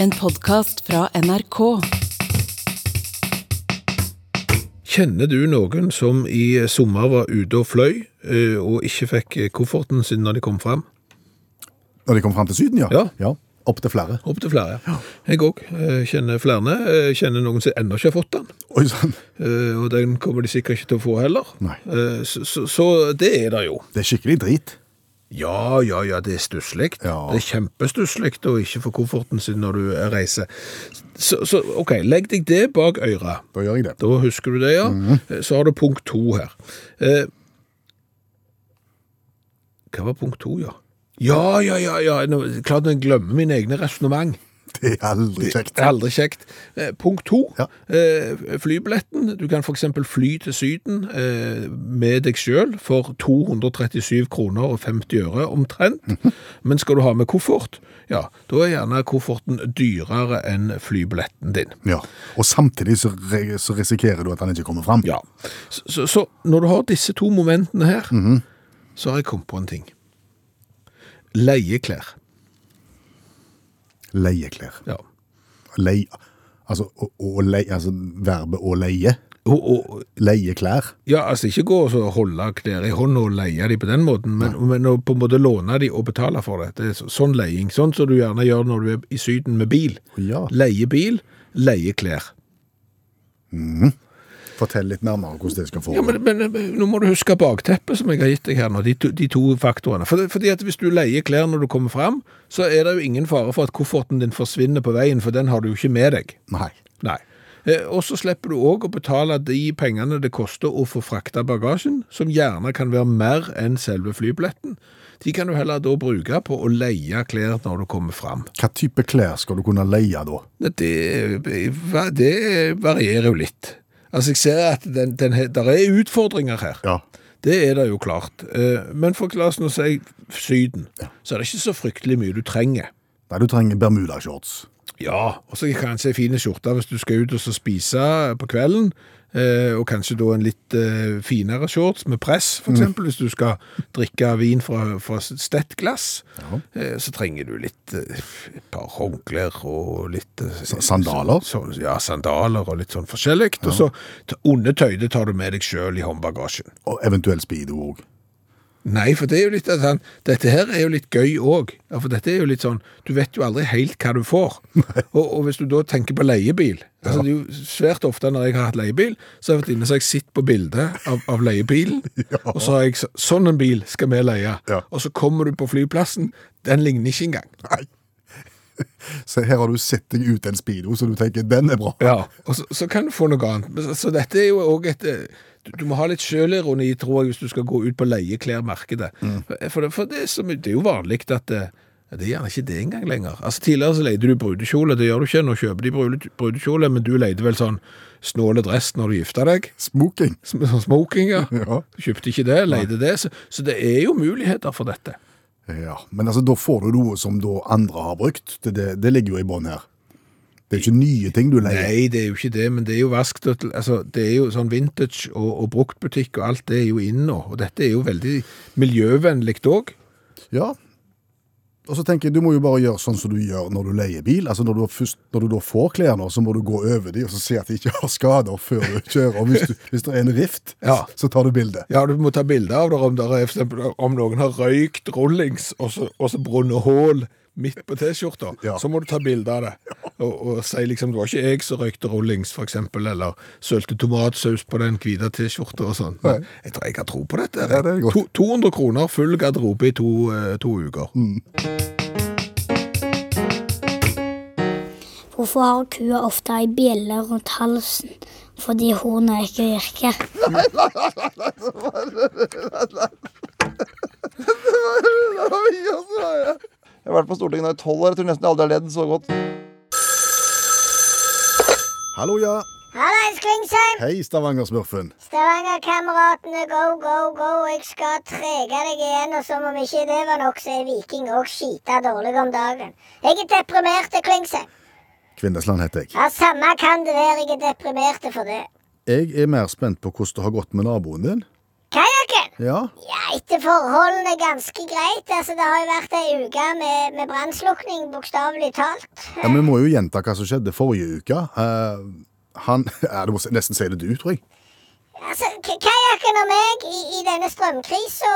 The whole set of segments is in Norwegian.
En podkast fra NRK. Kjenner du noen som i sommer var ute og fløy, eh, og ikke fikk kofferten sin når de kom fram? Når de kom fram til Syden, ja? Ja. Opp til flere. Opp til flere. ja. Jeg òg kjenner flere. Jeg Kjenner noen som ennå ikke har fått den. Oi sann. eh, Og den kommer de sikkert ikke til å få heller. Nei. Eh, Så, så, så det er det jo. Det er skikkelig drit. Ja, ja, ja, det er stusslig. Ja. Det er kjempestusslig å ikke få kofferten sin når du reiser. Så, så OK, legg deg det bak øret. Da gjør jeg det. Da husker du det, ja. Eh, Så har du punkt to her. Eh, hva var punkt to, ja? Ja, ja, ja, ja. Klart jeg glemmer mine egne resonnement. Det er aldri kjekt. Det er aldri kjekt. Eh, punkt to, Ja. eh, flybilletten. Du kan for eksempel fly til Syden eh, med deg selv for 237 kroner og 50 øre omtrent. Men skal du ha med koffert, ja, da er gjerne kofferten dyrere enn flybilletten din. Ja. Og samtidig så, re så risikerer du at han ikke kommer fram. Ja, så, så, så når du har disse to momentene her, så har jeg kommet på en ting. Leieklær. Leieklær. Ja. Leie, altså, å, å leie, altså verbet å leie. Og, og, Leie klær. ja, altså ikke gå og holde klær i hånd og leie de på den måten, men, men på en måte låne de og betale for det. Det er så- sånn leiing. Sånn som du gjerne gjør når du er i syden med bil. Ja. Leie bil, leie klær. Fortell litt nærmere hvordan det skal Ja, foregå. men, men nå må du huske bakteppet som jeg har gitt deg her nå, de to, de to faktorene. For, fordi at hvis du leier klær når du kommer fram, så er det jo ingen fare for at kofferten din forsvinner på veien, for den har du jo ikke med deg. Nei. Nei. Eh, Og så slipper du òg å betale de pengene det koster å få frakta bagasjen, som gjerne kan være mer enn selve flybilletten. De kan du heller da bruke på å leie klær når du kommer fram. Hva type klær skal du kunne leie da? Det, det varierer jo litt. Altså, jeg ser at den, den, der er utfordringer her. Ja. Det er det jo klart. Eh, Men for la oss nå si Syden, så er det ikke så fryktelig mye du trenger. Nei, du trenger bermudashorts. Ja, og så kanskje ei fine skjorte hvis du skal ut og så spise på kvelden, og kanskje da en litt eh, finere shorts med press, for eksempel, hvis du skal drikke vin fra, fra stettglass, Ja. eh, så trenger du litt, eh, et par håndklær og litt... eh, sandaler? Så, ja, sandaler og litt sånn forskjellig, og så t- undertøy, det tar du med deg selv i håndbagasjen. Og eventuelt speedo òg. Nei, for det er jo litt at han, dette her er jo litt gøy òg. Ja, for dette er jo litt sånn Du vet jo aldri helt hva du får. Og, og hvis du da tenker på leiebil altså det er jo Svært ofte når jeg har hatt leiebil, så har jeg vært inne så har jeg sett på bildet av, av leiebilen, og så har jeg sagt Sånn en bil skal vi leie. Ja. Og så kommer du på flyplassen, den ligner ikke engang. Nei. Så her har du sett deg ut en speedo, så du tenker den er bra. Ja, og så, så kan du få noe annet. Så, så dette er jo òg et eh, du, må ha litt sjølironi, tror jeg, hvis du skal gå ut på leieklærmarkedet. For, det, for det, er det er jo vanlig at det, det er gjerne ikke det engang lenger. Altså Tidligere så leide du brudekjole, det gjør du ikke. Nå kjøper de brudekjole, men du leide vel sånn snåle dress når du gifta deg. Smoking. Smoking, ja. Ja. Kjøpte ikke det, leide det. Så, så det er jo muligheter for dette. Ja, men altså, da får du noe som da andre har brukt. Det, det, det ligger jo i bånn her. Det er jo ikke nye ting du leier. Nei, det er jo ikke det, men det er jo vask. Altså, det er jo sånn vintage og, og bruktbutikk og alt det er jo inn nå. Og dette er jo veldig miljøvennlig òg. Ja. Og så tenker jeg, du må jo bare gjøre sånn som du gjør når du leier bil. Altså når du, først, når du da får klærne, så må du gå over dem og så se at de ikke har skader før du kjører. Og hvis, du, hvis det er en rift, Ja. så tar du bilde. Ja, du må ta bilde av det om, der er, om noen har røykt rullings og så, og så brunnet hull midt på T-skjorta. Ja. Så må du ta bilde av det. Og, og si liksom det var ikke jeg som røykte rullings, for eksempel, eller sølte tomatsaus på den hvite T-skjorta og sånn. Men jeg tror jeg har tro på dette. Ja, det er godt. To, 200 kroner, full garderobe i to, eh, to uker. Hvorfor har kua ofte ei bjelle rundt halsen? Fordi hornet ikke virker. Jeg har vært på Stortinget nå i tolv år. Jeg tror nesten jeg aldri har ledd så godt. Hallo, ja. Hallais, Klingsheim! Hei, Stavanger-smurfen. Stavanger-kameratene, go, go, go. Jeg skal trege deg igjen, og som om ikke det var nok, så er Viking òg skita dårlig om dagen. Jeg er deprimert, Klingsheim. Kvindesland heter jeg. Ja, samme kan det være, jeg er deprimert for det. Jeg er mer spent på hvordan det har gått med naboen din. Kajakken! Ja. Ja, etter forholdene ganske greit. Altså, det har jo vært ei uke med, med brannslukning, bokstavelig talt. ja, Vi må jo gjenta hva som skjedde forrige uke. Uh, han ja, Du må nesten si det du, tror jeg. Altså, Kajakken og meg i, i denne strømkrisa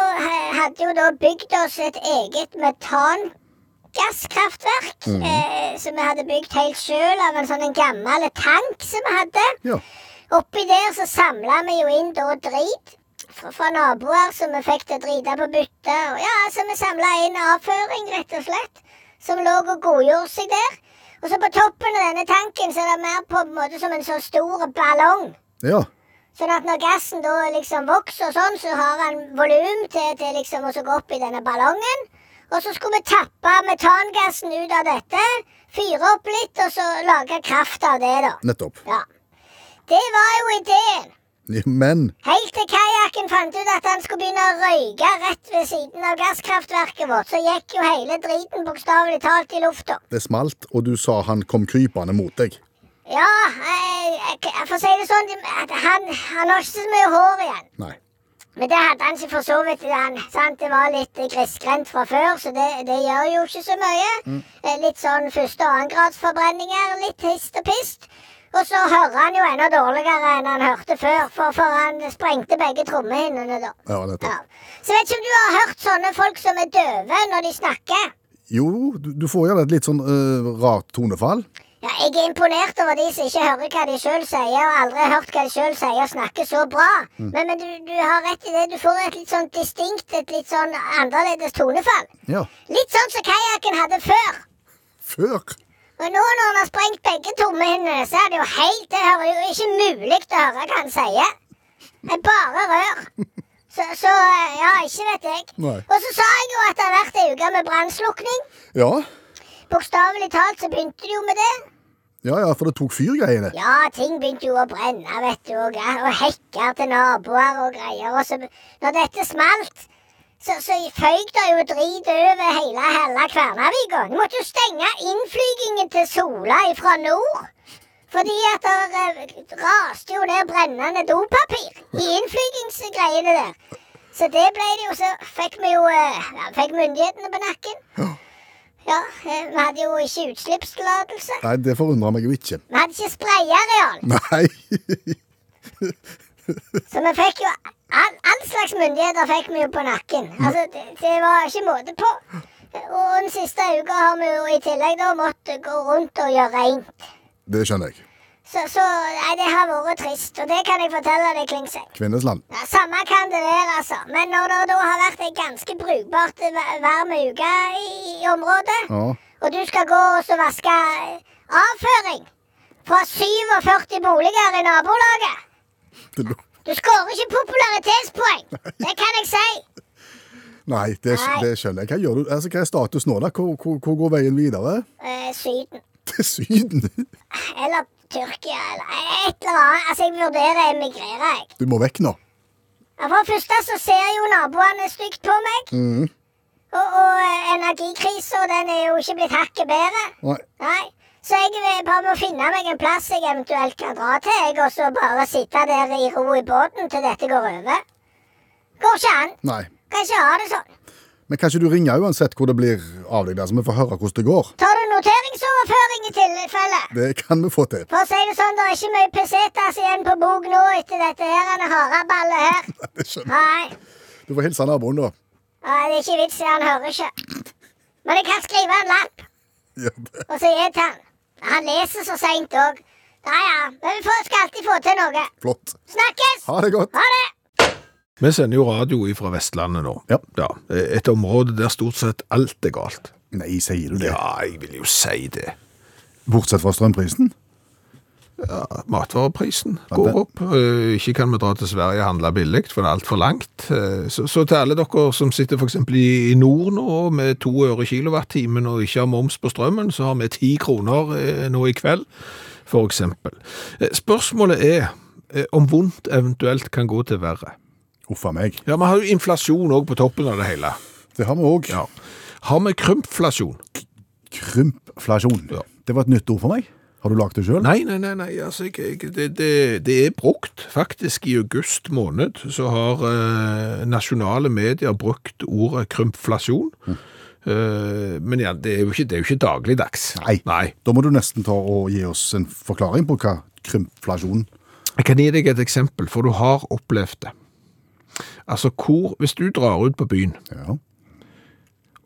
hadde jo da bygd oss et eget metangasskraftverk. Eh, som vi hadde bygd helt sjøl av en sånn en gammel tank som vi hadde. Ja. Oppi der så samla vi jo inn da drit fra, naboer som vi fikk til å drite på bytte. Og ja, så vi samla inn avføring, rett og slett, som lå og godgjorde seg der. Og så på toppen av denne tanken så er det mer på en måte som en så stor ballong. Ja. Sånn at når gassen da liksom vokser og sånn, så har han volum til, til liksom å gå opp i denne ballongen. Og så skulle vi tappe metangassen ut av dette, fyre opp litt, og så lage kraft av det, da. Nettopp. Ja. Det var jo ideen. Men Helt til kajakken fant ut at han skulle begynne å røyke rett ved siden av gasskraftverket vårt, så gikk jo hele driten bokstavelig talt i lufta. det smalt, og du sa han kom krypende mot deg. Ja, jeg, jeg får si det sånn, han, han har ikke så mye hår igjen. Nei. Men det hadde han ikke for så vidt. Han, sant? Det var litt grisgrendt fra før, så det, det gjør jo ikke så mye. Mm. Litt sånn første- og annengradsforbrenninger, litt hist og pist. Og så hører han jo enda dårligere enn han hørte før, for, for han sprengte begge trommehinnene da. Ja. Ja. Så vet ikke om du har hørt sånne folk som er døve når de snakker? Jo, du, du får gjerne et litt sånn øh, rart tonefall. Ja, jeg er imponert over de som ikke hører hva de sjøl sier, og aldri har hørt hva de sjøl sier, og snakker så bra. Men, men du, du har rett i det. Du får et litt sånn distinkt, et litt sånn annerledes tonefall. Ja. Litt sånn som kajakken hadde før. Før. Og nå når han har sprengt begge tommehinnene, så er det jo helt Det hører jo ikke mulig å høre hva han sier. Det er bare rør. Så, så ja, ikke vet jeg. Nei. Og så sa jeg jo at det har vært ei uke med brannslukking. Ja. Bokstavelig talt så begynte det jo med det. Ja, ja, for det tok fyr, greiene. Ja, ting begynte jo å brenne, vet du, og, og hekker til naboer og greier. Og så, når dette smalt, så, så føyk det jo drit over hele halve Kværnervika. Du måtte jo stenge innflygingen til Sola fra nord. Fordi at det eh, raste jo ned brennende dopapir i innflygingsgreiene der. Så det ble det jo, så fikk vi jo eh, ja, fikk myndighetene på nakken. Ja, eh, vi hadde jo ikke utslippstillatelse. Nei, det forundrer meg jo ikke. Vi hadde ikke sprayareal. Nei. Så vi fikk jo all, all slags myndigheter fikk vi jo på nakken. Altså, det, det var ikke måte på. Og den siste uka har vi jo i tillegg da måttet gå rundt og gjøre rent. Det skjønner jeg. Så, så nei, det har vært trist, og det kan jeg fortelle deg, Klingseng. Kvinnesland. Ja, Samme kan det være, altså. Men når det da har vært ei ganske brukbart va- varm uke i, i området, Ja. og du skal gå og så vaske avføring fra 47 boliger i nabolaget Du skårer ikke popularitetspoeng. Det kan jeg si. nei, det, Nei. det skjønner jeg. Hva gjør du? Altså, hva er status nå, da? Hvor, hvor, hvor går veien videre? Eh, Syden. Til Syden? Eller Tyrkia, eller et eller annet. Altså, jeg vurderer å emigrere, jeg. Du må vekk nå. Ja, For det første så ser jo naboene stygt på meg. Og, og eh, energikrisa, den er jo ikke blitt hakket bedre. Nei. Nei. Så jeg vil bare må finne meg en plass jeg eventuelt kan dra til, jeg, og så bare sitte der i ro i båten til dette går over. Går ikke an. Nei. Kan ikke ha det sånn. Men kanskje du ringer uansett hvor det blir av deg, der, så vi får høre hvordan det går. Tar du noteringsoverføring i tilfelle? Det kan vi få til. For å si det sånn, det er ikke mye pesetas igjen på bok nå etter dette her haraballet her. Det skjønner jeg. Nei. Du får hilse naboen, da. Nei, det er ikke vits i, han hører ikke. Men jeg kan skrive en lapp, det. og så gi til han. Han leser så seint òg. Ja ja, men vi får, skal alltid få til noe. Flott. Snakkes! Ha det godt. Ha det! Vi sender jo radio fra Vestlandet nå. Ja. Et område der stort sett alt er galt. Nei, sier du det? Ja, jeg vil jo si det. Bortsett fra strømprisen? Matvareprisen går det- opp. Eh, Ikke kan vi dra til Sverige og handle billig, for det er altfor langt. Eh, Så, så til alle dere som sitter f.eks. I, i nord nå med to øre kilowattimen og ikke har moms på strømmen, så har vi ti kroner eh, nå i kveld, f.eks. Spørsmålet er om vondt eventuelt kan gå til verre. Huff a meg. Ja, Vi har jo inflasjon òg på toppen av det hele. Det har vi òg. Ja. Har vi krympflasjon? Krympflasjon. Ja. Det var et nytt ord for meg. Har du lagd det sjøl? Nei, nei, nei, nei altså, jeg, jeg, det, det, det er brukt. Faktisk i august måned så har eh, nasjonale medier brukt ordet krympflasjon. Eh, men ja, det er jo ikke, det er jo ikke dagligdags. Nei. nei. Da må du nesten ta og gi oss en forklaring på hva krympflasjon Jeg kan gi deg et eksempel, for du har opplevd det. Altså, hvor, hvis du drar ut på byen Ja.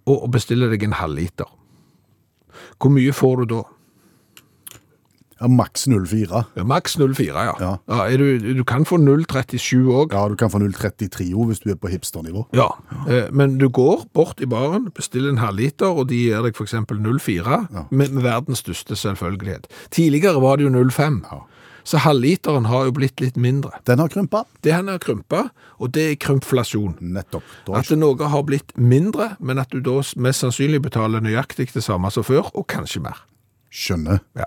og bestiller deg en halvliter, hvor mye får du da? Ja maks 04. Ja, Maks 0,4, ja. Ja. er du, du kan få 0,37 òg. Ja, du kan få 033 jo hvis du er på hipsternivå. Ja, eh, men du går bort i baren, bestiller en halvliter, og de gir deg eksempel 0,4, med, med verdens største selvfølgelighet. Tidligere var det jo 0,5, Ja. så halvliteren har jo blitt litt mindre. Den har krympa. Det han har krympa, og det er krympflasjon. Nettopp. Er At noe har blitt mindre, men at du da mest sannsynlig betaler nøyaktig det samme som før, og kanskje mer. skjønner. Ja.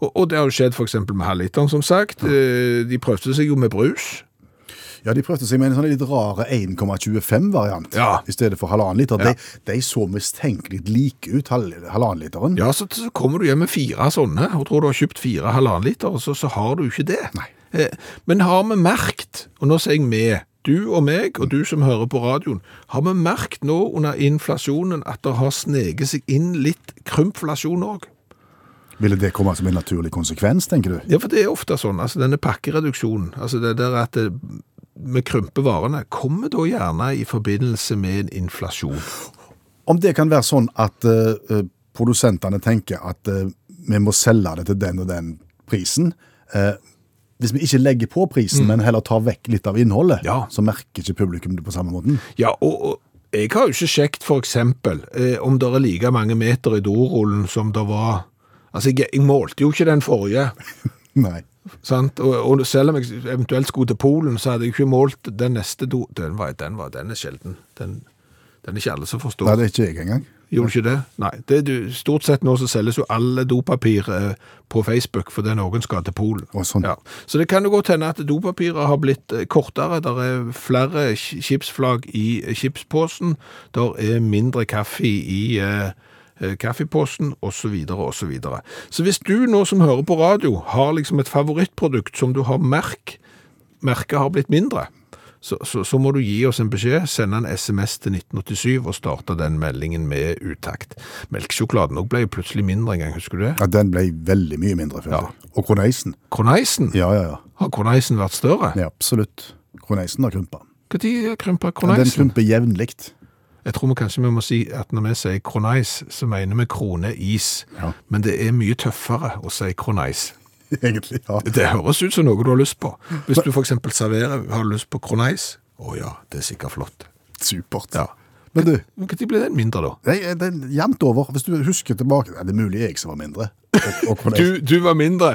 Og, og det har jo skjedd eksempel med halvliteren, som sagt. Eh, De prøvde seg jo med brus. Ja, de prøvde seg med en sånn litt rare 1,25-variant Ja. i stedet for halvannen liter. Ja. De, de så mistenkelig like ut, halvannen literen. Ja, så, så kommer du hjem med fire sånne, og tror du har kjøpt fire halvannen liter, og så, så har du ikke det. Eh, Men har vi merkt, og nå sier jeg med, du og meg, og du som hører på radioen, har vi merkt nå under inflasjonen at det har sneget seg inn litt krympflasjon òg? Ville det komme som en naturlig konsekvens, tenker du? Ja, for det er ofte sånn, altså denne pakkereduksjonen, altså det der at det, vi krymper varene, kommer da gjerne i forbindelse med en inflasjon. Om det kan være sånn at eh, produsentene tenker at uh, vi må selge det til den og den prisen, Uh, hvis vi ikke legger på prisen, men heller tar vekk litt av innholdet, Mm. Ja. så merker ikke publikum det på samme måten. Ja, og, og jeg har jo ikke for eksempel eh, om det er like mange meter i dorullen som det var Altså, jeg, jeg målte jo ikke den forrige, Nei. sant? Og, og selv om jeg eventuelt skulle til Polen, så hadde jeg ikke målt den neste do... Den var, den var, den er sjelden. Den, den er ikke alle som forstår. Nei, det er ikke jeg engang. Gjorde ikke det? Nei. Det, du, stort sett nå så selges jo alle dopapir eh, på Facebook fordi noen skal til Polen. Og sånn. Ja. Så det kan jo godt hende at dopapiret har blitt eh, kortere. Der er flere chipsflagg i chipsposen. Der er mindre kaffe i eh, eh, kaffeposen, osv., osv. Så, videre. så hvis du nå som hører på radio har liksom et favorittprodukt som du har merk, merket har blitt mindre, så, så, så må du gi oss en beskjed, sende en SMS til 1987 og starte den meldingen med utakt. Melkesjokoladen også ble jo plutselig mindre en gang, husker du det? Ja, den ble veldig mye mindre. Ja. Og kroneisen. Kroneisen? Ja, ja, ja. Har kroneisen vært større? ja absolutt. Kroneisen har krympa. Når krymper Ja, den kroneisen? krymper jevnlikt. Jeg tror vi kanskje vi må si at når vi sier kroneis, så mener vi kroneis. Ja. Men det er mye tøffere å si kroneis. Egentlig, ja. Det høres ut som noe du har lyst på. Hvis du eksempel serverer, har lyst på kroneis? Å ja, det er sikkert flott. Supert. Ja. Men du, Når ble den mindre da? Nei, er, det er jevnt over. Hvis du husker tilbake, Er det mulig jeg som var mindre. Og, og. Du, du var mindre,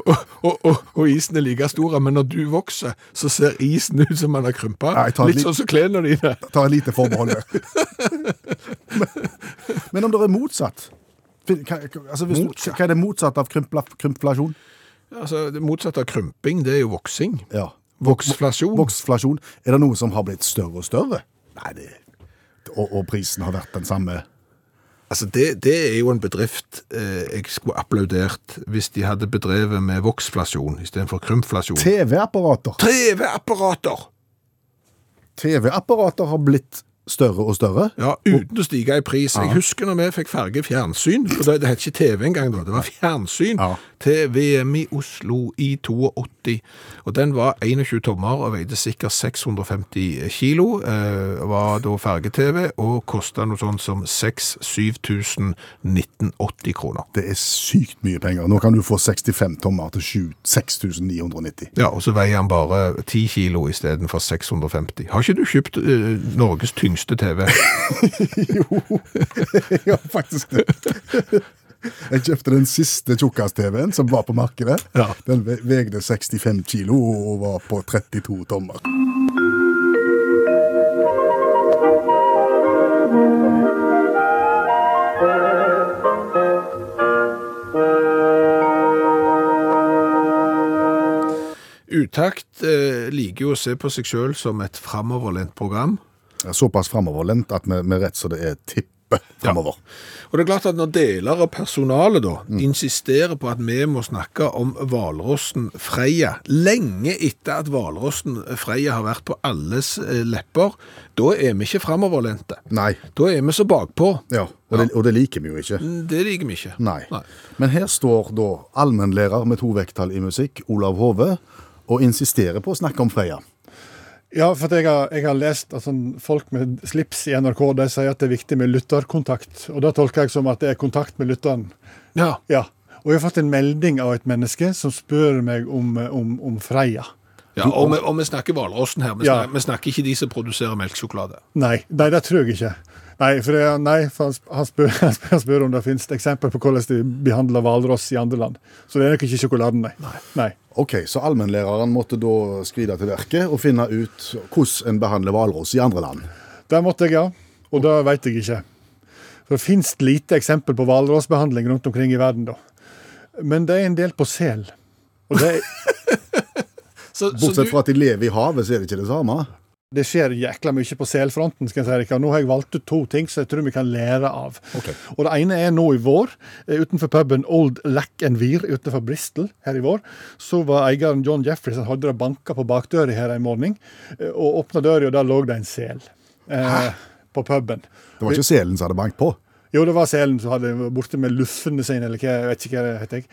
og, og, og, og isen er like stor, men når du vokser, så ser isen ut som den har krympa. Litt sånn som klærne dine. Ta et lite forbehold men, men om det er motsatt altså hvis Motsatt? Hva er det motsatt av krympla, krympflasjon? Altså, det motsatte av krymping, det er jo voksing. Ja. Voksflasjon. Voksflasjon. Er det noe som har blitt større og større? Nei, det Og, og prisen har vært den samme? Altså, det, det er jo en bedrift eh, jeg skulle applaudert hvis de hadde bedrevet med voksflasjon istedenfor krymflasjon. TV-apparater. TV-apparater! TV-apparater har blitt større og større. Ja, uten å stige i pris. Jeg husker når vi fikk farge fjernsyn, for det, det het ikke TV engang da, det var fjernsyn, Ja. til VM i Oslo i 82. Og den var 21 tommer og veide sikkert 650 kilo, eh, var da farge-TV, og kostet noe sånt som 6-7000 1980 kroner. Det er sykt mye penger. Nå kan du få 65 tommer til 7 6990. Ja, og så veier han bare 10 kilo i stedet for 650. Har ikke du kjøpt eh, Norges tyngste TV? jo, ja, faktisk det. Jeg kjøpte den siste tjukkas-TV-en som var på markedet. Ja. Den veide vegde 65 kilo og var på 32 tommer. Utakt eh, liker jo å se på seg selv som et framoverlent program. Såpass framoverlent at vi, vi rett så det er tipper framover. Ja. Og det er klart at når deler av personalet da insisterer på at vi må snakke om hvalrossen Freia, lenge etter at hvalrossen Freia har vært på alles eh, lepper, da er vi ikke framoverlente. Nei. Da er vi så bakpå. Ja, og, Det, og det liker vi jo ikke. Det liker vi ikke. Nei. Men her står da allmennlærer med to vekttall i musikk, Olav Hove, og insisterer på å snakke om Freia. Ja, for jeg har, jeg har lest at sånn, folk med slips i NRK de sier at det er viktig med lytterkontakt. Og da tolker jeg som at det er kontakt med lytteren. Ja. Ja. Og jeg har fått en melding av et menneske som spør meg om, om, om Freia. ja og, vi, og vi snakker hvalrossen her. Vi Ja. snakker, vi snakker ikke de som produserer melkesjokolade. Nei, nei, det tror jeg ikke. Nei, for, det, nei, for han, sp- han, spør, han, spør, han spør om det finnes eksempel på hvordan de behandler hvalross i andre land. Så det er nok ikke sjokoladen, nei. nei. Ok, Så allmennlæreren måtte da skride til verket og finne ut hvordan en behandler hvalross i andre land. Det måtte jeg, ja. Og det vet jeg ikke. For det finnes lite eksempel på hvalrossbehandling rundt omkring i verden, da. Men det er en del på sel. Og det, er... så Bortsett fra at de lever i havet, så er det ikke det samme. Det skjer jækla mye på selfronten. skal jeg si. Nå har jeg valgt ut to ting som jeg tror vi kan lære av. Okay. Og Det ene er nå i vår, eh, utenfor puben Old Lack and Weir utenfor Bristol her i vår. Så var eieren John Jeffries han hadde banka på bakdøra her en morgen. eh, Og åpna døra, og der lå det en sel. Eh, på puben. Det var ikke selen som hadde banket på. Jo, det var selen som hadde borte med luffene sine, eller hva, jeg vet ikke hva det heter. jeg.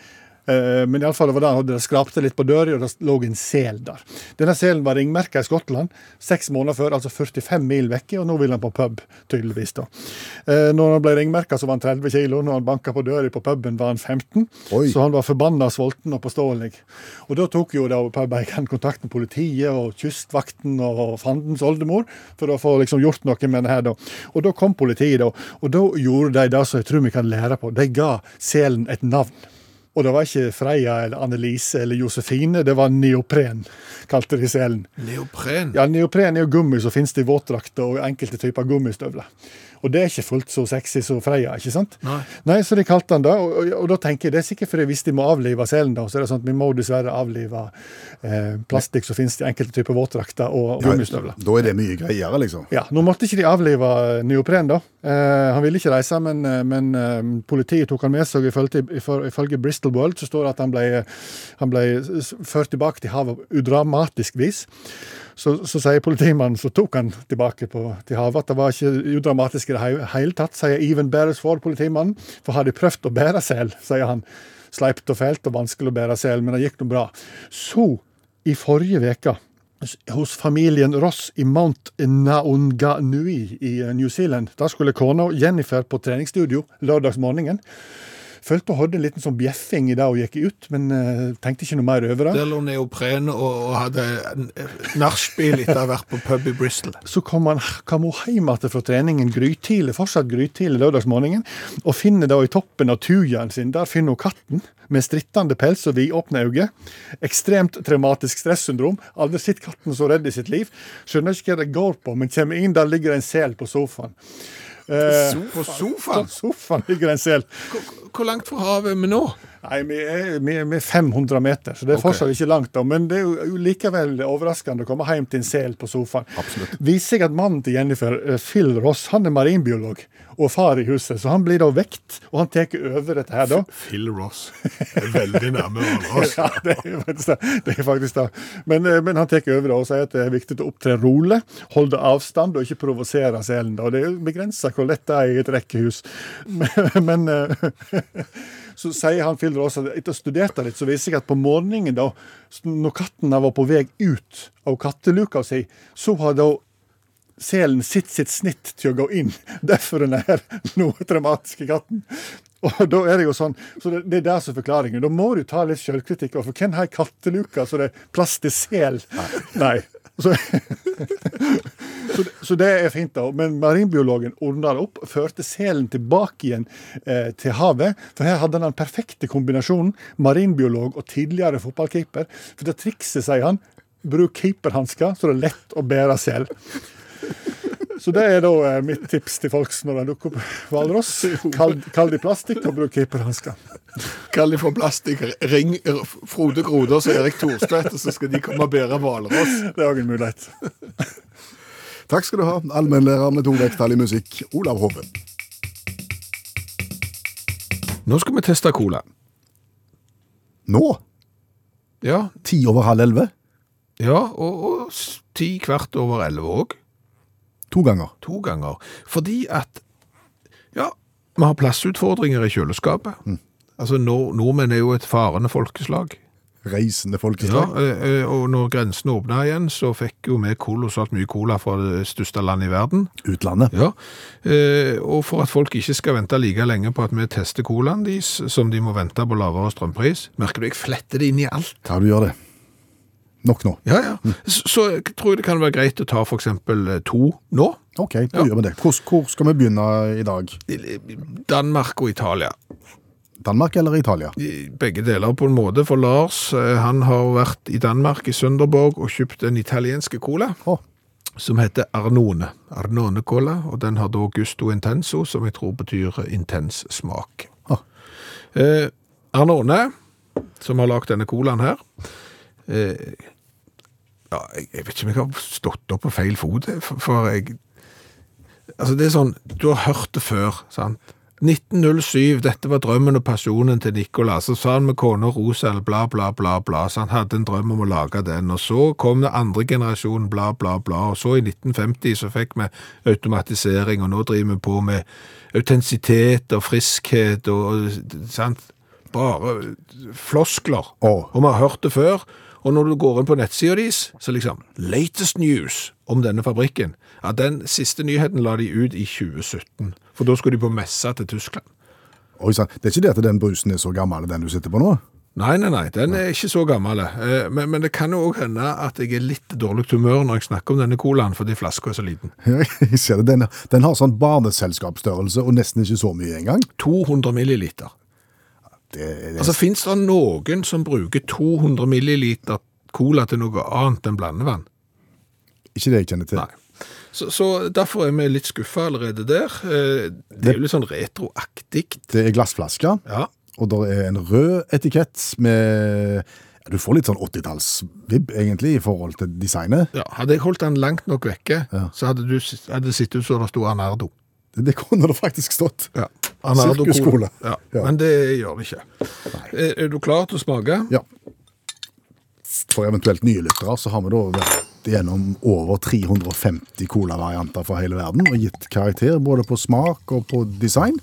Eh, Men i alle fall, det var han hadde skrapte litt på døra, og det lå en sel der. Denne selen var ringmerka i Skottland seks måneder før, altså 45 mil vekke, og nå vil han på pub, tydeligvis. da. Eh, Når han ble ringmerka, så var han 30 kilo. Når han banka på døra på puben, var han 15. Oi. Så han var forbanna sulten og påståelig. Og da tok jo da pubeieren kontakt med politiet og Kystvakten og fandens oldemor for å få liksom gjort noe med det her. da. Og da kom politiet, da. Og da gjorde de det som jeg tror vi kan lære på. De ga selen et navn. Og det var ikke Freia eller Annelise eller Josefine, det var neopren, kalte de selen. neopren. Ja, neopren er jo gummi som finnes i våtdrakter og enkelte typer gummistøvler. Og det er ikke fullt så sexy som Freia, ikke sant? Nei. Nei, så de kalte han det, og, og, og da tenker jeg det er sikkert fordi hvis de må avlive selen, da, så er det sånn at vi må dessverre avlive eh, plastikk som finnes i enkelte typer våtdrakter og gummistøvler. Da er det mye greiere, liksom. Ja, Nå måtte ikke de avlive neopren, da. Eh, han ville ikke reise, men, eh, men eh, politiet tok han med seg. Ifølge, ifø- ifølge Bristol World så står det at han ble, han ble ført tilbake til havet udramatisk vis. Så, så sier politimannen så tok han tilbake på, til havet at det var ikke i det hele tatt, sier Even Beresford, politimannen. For har de prøvd å bære sel, sier han. Sleipt og fælt og vanskelig å bære sel, men det gikk nå bra. Så, i forrige uke hos familien Ross i Mount Naunganui i eh, New Zealand. Da skulle kona Jennifer på treningsstudio lørdagsmorgenen. Følte hun hadde en liten sånn bjeffing i det hun gikk ut, men uh, tenkte ikke noe mer over det. Der lå neopren og, og hadde en nachspiel etter å ha vært på pub i Bristol. Så kom, han, kom hun hjem igjen fra treningen grytidlig, fortsatt grytidlig lørdagsmorgenen, og finner da i toppen av tujaen sin, der finner hun katten med strittende pels og vidåpne øyne. Ekstremt traumatisk stressyndrom. Aldri sett katten så redd i sitt liv. Skjønner ikke hva det går på, men kommer inn, der ligger en sel på sofaen. Eh, På sofaen? På sofaen ligger en sel. Hvor, langt fra havet er vi nå? Nei, vi er, vi er, vi er 500 meter, så det er okay. fortsatt ikke langt. da, Men det er jo likevel overraskende å komme hjem til en sel på sofaen. Absolutt. Viser seg at mannen til Jennifer, eh, Phil Ross, han er marinbiolog og far i huset, så han blir da vekt, og han tar over dette her da. Phil Ross. Er veldig nærme Ross. Ja, det er faktisk det. det, er faktisk det. Men, eh, men han tar over da og sier at det er viktig å opptre rolig, holde avstand og ikke provosere selen. da. Det er jo begrensa hvor lett det er i et rekkehus. Men, men eh, så sier han Filder også at etter å ha studert det litt, så viser jeg at på morgenen, da, når katten var på vei ut av katteluka si, så har da selen sitt sitt snitt til å gå inn. Derfor den er noe dramatiske katten. Og da er det jo sånn, så det, det er der som forklaringen. Da må du ta litt sjølkritikk. For hvem har ei katteluke så det er plass til sel? Nei. Så, så, så det er fint, da. Men marinbiologen ordna det opp, førte selen tilbake igjen eh, til havet. For her hadde han den perfekte kombinasjonen marinbiolog og tidligere fotballkeeper. For det trikset, sier han, bruk keeperhansker, så det er lett å bære sel. Så det er da eh, mitt tips til folk når de dukker opp hvalross. Kall, kall de plastikk og bruk keeperhansker. Kall de for plastikk. Ring Frode Grodås og Erik Thorstvedt, så skal de komme og bære hvalross. Det er òg en mulighet. Takk skal du ha, allmennlærer med to vekttall i musikk, Olav Hove. Nå skal vi teste cola. Nå? Ja, Ti over halv elleve? ja og, og ti kvart over elleve òg. To ganger. To ganger. Fordi at Ja, vi har plassutfordringer i kjøleskapet. Altså, nord Nordmenn er jo et farende folkeslag. Reisende Ja, folkeslag. eh, eh, og når grensene åpna igjen, så fikk jo vi kolossalt mye cola fra det største landet i verden. Utlandet. Ja, eh, og for at folk ikke skal vente like lenge på at vi tester colaen deres, som de må vente på lavere strømpris, merker du, jeg fletter det inn i alt. Ja, du gjør det. Nok nå. Ja, ja. Så, jeg tror jeg det kan være greit å ta eh, to nå. Ok, da Ja. gjør vi det. Hvor, hvor skal vi begynne i dag? Danmark og Italia. Danmark eller Italia? I begge deler på en måte, for Lars eh, han har vært i Danmark, i Sønderborg, og kjøpt en italienske cola. Oh. som heter Arnone. Arnone Cola, og den har da Gusto Intenso, som jeg tror betyr intens smak. Oh. Eh, Arnone, som har lagd denne colaen her, eh, ja, jeg vet ikke om jeg har stått opp på feil fot, for, for jeg, altså det er sånn, du har hørt det før, sant? 1907, dette var drømmen og pasjonen til Nicola. Så sa han med kona Rosal, bla, bla, bla, bla. Så han hadde en drøm om å lage den. Og så kom det andre generasjon, bla, bla, bla. Og så i 1950 så fikk vi automatisering, og nå driver vi på med autentisitet og friskhet og sant? Bare floskler. Oh. Og vi har hørt det før. Og når du går inn på nettsida deres, så liksom Latest news om denne fabrikken. Ja, Den siste nyheten la de ut i 2017. For da skulle de på messe til Tyskland. Oi sann. Det er ikke det at den brusen er så gammel, den du sitter på nå? Nei, nei, nei, den er ikke så gammel. eh, Men, men det kan jo òg hende at jeg er litt dårlig humør når jeg snakker om denne colaen, fordi flaska er så liten. Jeg ser det. Den, den har sånn barneselskapsstørrelse og nesten ikke så mye engang. 200 milliliter. Det, det, Altså, Fins det noen som bruker 200 milliliter cola til noe annet enn blandevann? ikke det jeg kjenner til. Nei. Så, så derfor er vi litt skuffa allerede der. Eh, Det er jo litt sånn retroaktig. Det er glassflasker, Ja. og det er en rød etikett med Du får litt sånn 80-tallsvibb, egentlig, i forhold til designet. ja. Hadde jeg holdt den langt nok vekke, Ja. så hadde du hadde det sett ut som det sto Anardo. Det, det kunne det faktisk stått. Ja. Sirkusskole. Ja. Ja. Men det gjør det ikke. Er, er du klar til å smake? Ja. For eventuelt nye lyttere så har vi da vært gjennom over 350 colavarianter fra hele verden og gitt karakter både på smak og på design.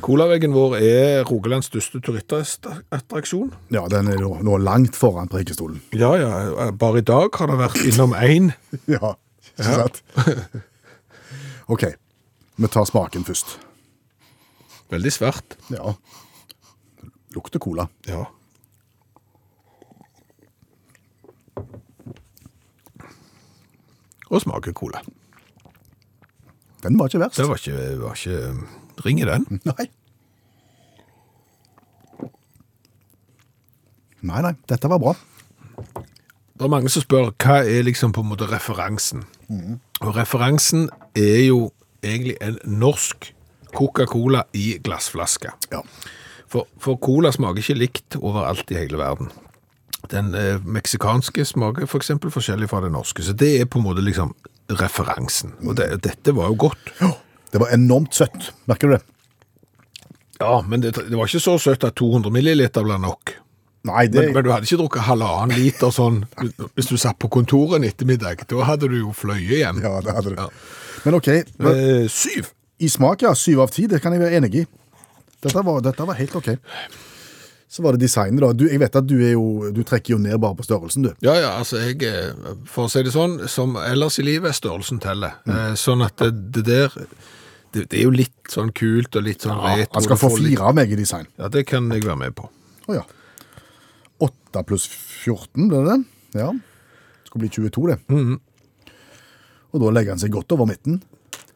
Colaveggen vår er Rogalands største turistattraksjon. Ja, den er nå, nå langt foran Preikestolen. Ja, ja. Bare i dag har det vært innom én. Ja, ikke sant? ok, vi tar smaken først. Veldig svært. Ja. Lukter cola. Ja. Og smaker cola. Den var ikke verst. Det var ikke, var ikke ring i den. Nei. Nei, nei, dette var bra. Det er mange som spør hva er liksom på en måte referansen. Og referansen er jo egentlig en norsk Coca-Cola i glassflaske. Ja. For, for cola smaker ikke likt overalt i hele verden. Den eh, meksikanske smaker for eksempel forskjellig fra den norske, så det er på en måte liksom referansen. Og det, dette var jo godt. Det var enormt søtt, merker du det? Ja, men det, det var ikke så søtt at 200 milliliter ble nok. Nei, det... Men, men du hadde ikke drukket halvannen liter sånn hvis du satt på kontoret en ettermiddag. Da hadde du jo fløye igjen. Ja, det hadde du. Ja. Men ok, men Eh, syv. i smak, ja, syv av ti, det kan jeg være enig i. Dette var, dette var helt ok. Så var det designet da. Du, jeg vet at du er jo, du trekker jo ned bare på størrelsen, du. Ja, ja, altså jeg, eh, for å si det sånn, som ellers i livet, størrelsen teller. Mm. Eh, Sånn at det, det der, det, det er jo litt sånn kult og litt sånn retro. Han skal få fire av meg i design. Ja, det kan jeg være med på. Å ja. 8 pluss 14, ble det det? Ja. Det skal bli 22, det. Mhm. Og da legger han seg godt over midten.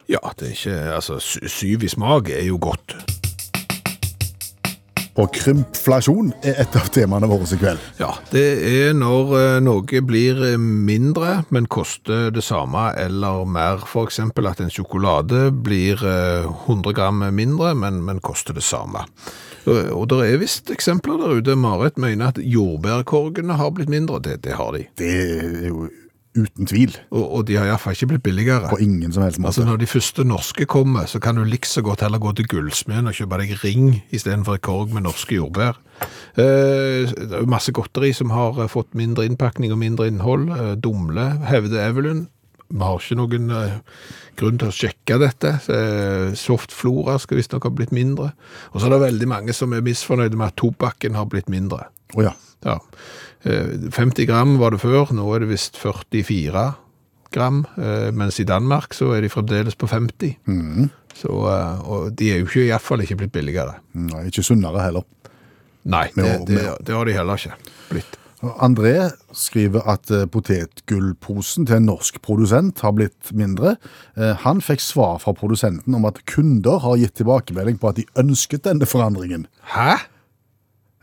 Ja, det er ikke, altså syv i smak er jo godt. Og krympflasjon er et av temaene våre i kveld. Ja, det er når eh, noe blir eh, mindre, men koster det samme eller mer. Eksempel at en sjokolade blir eh, 100 gram mindre, men, men koster det samme. Og det er visst eksempler der ute. Marit mener at jordbærkorgene har blitt mindre. Det, det har de. Det er jo uten tvil. Og, og de har iallfall ikke blitt billigere. På ingen som helst måte. Altså Når de første norske kommer, så kan du likså godt heller gå til gullsmeden og kjøpe deg ring istedenfor et korg med norske jordbær. Eh, det er masse godteri som har eh, fått mindre innpakning og mindre innhold. Eh, Dumle, hevder Evelyn. Vi har ikke noen eh, grunn til å sjekke dette. Eh, Softflora skal visstnok ha blitt mindre. Og så er det veldig mange som er misfornøyde med at tobakken har blitt mindre. Oh, ja. Ja. Eh, 50 gram var det før, nå er det visst 44 gram, eh, mens i Danmark så er de fremdeles på 50. Så, eh, og de er jo ikke, i hvert fall ikke blitt billigere. Nei, ikke sunnere heller. Nei, det, det, det har de heller ikke blitt. André skriver at eh, potetgullposen til en norsk produsent har blitt mindre. Eh, Han fikk svar fra produsenten om at kunder har gitt tilbakemelding på at de ønsket denne forandringen. Hæ?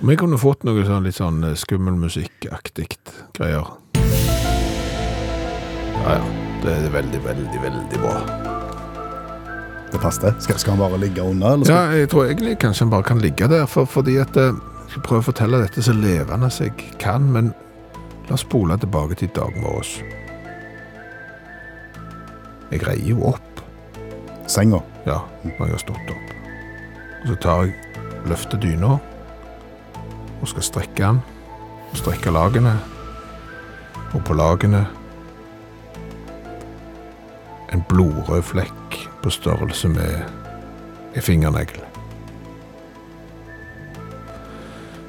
Vi kunne fått noe sånn litt sånn eh, skummelmusikkaktig greier. Ja, ja. Det er veldig, veldig, veldig bra. Det passer. Skal, skal han bare ligge under? Eller skal... Ja, jeg tror egentlig kanskje han bare kan ligge der. For, fordi at eh, Jeg skal prøve å fortelle dette så levende som jeg kan, men la oss spole tilbake til dagen vår. Jeg reier jo opp. Senga? Ja, når jeg har stått opp. Og så tar jeg løfter dyna og skal strekke den, og strekke lagene, og på lagene en blodrød flekk på størrelse med en fingernegl.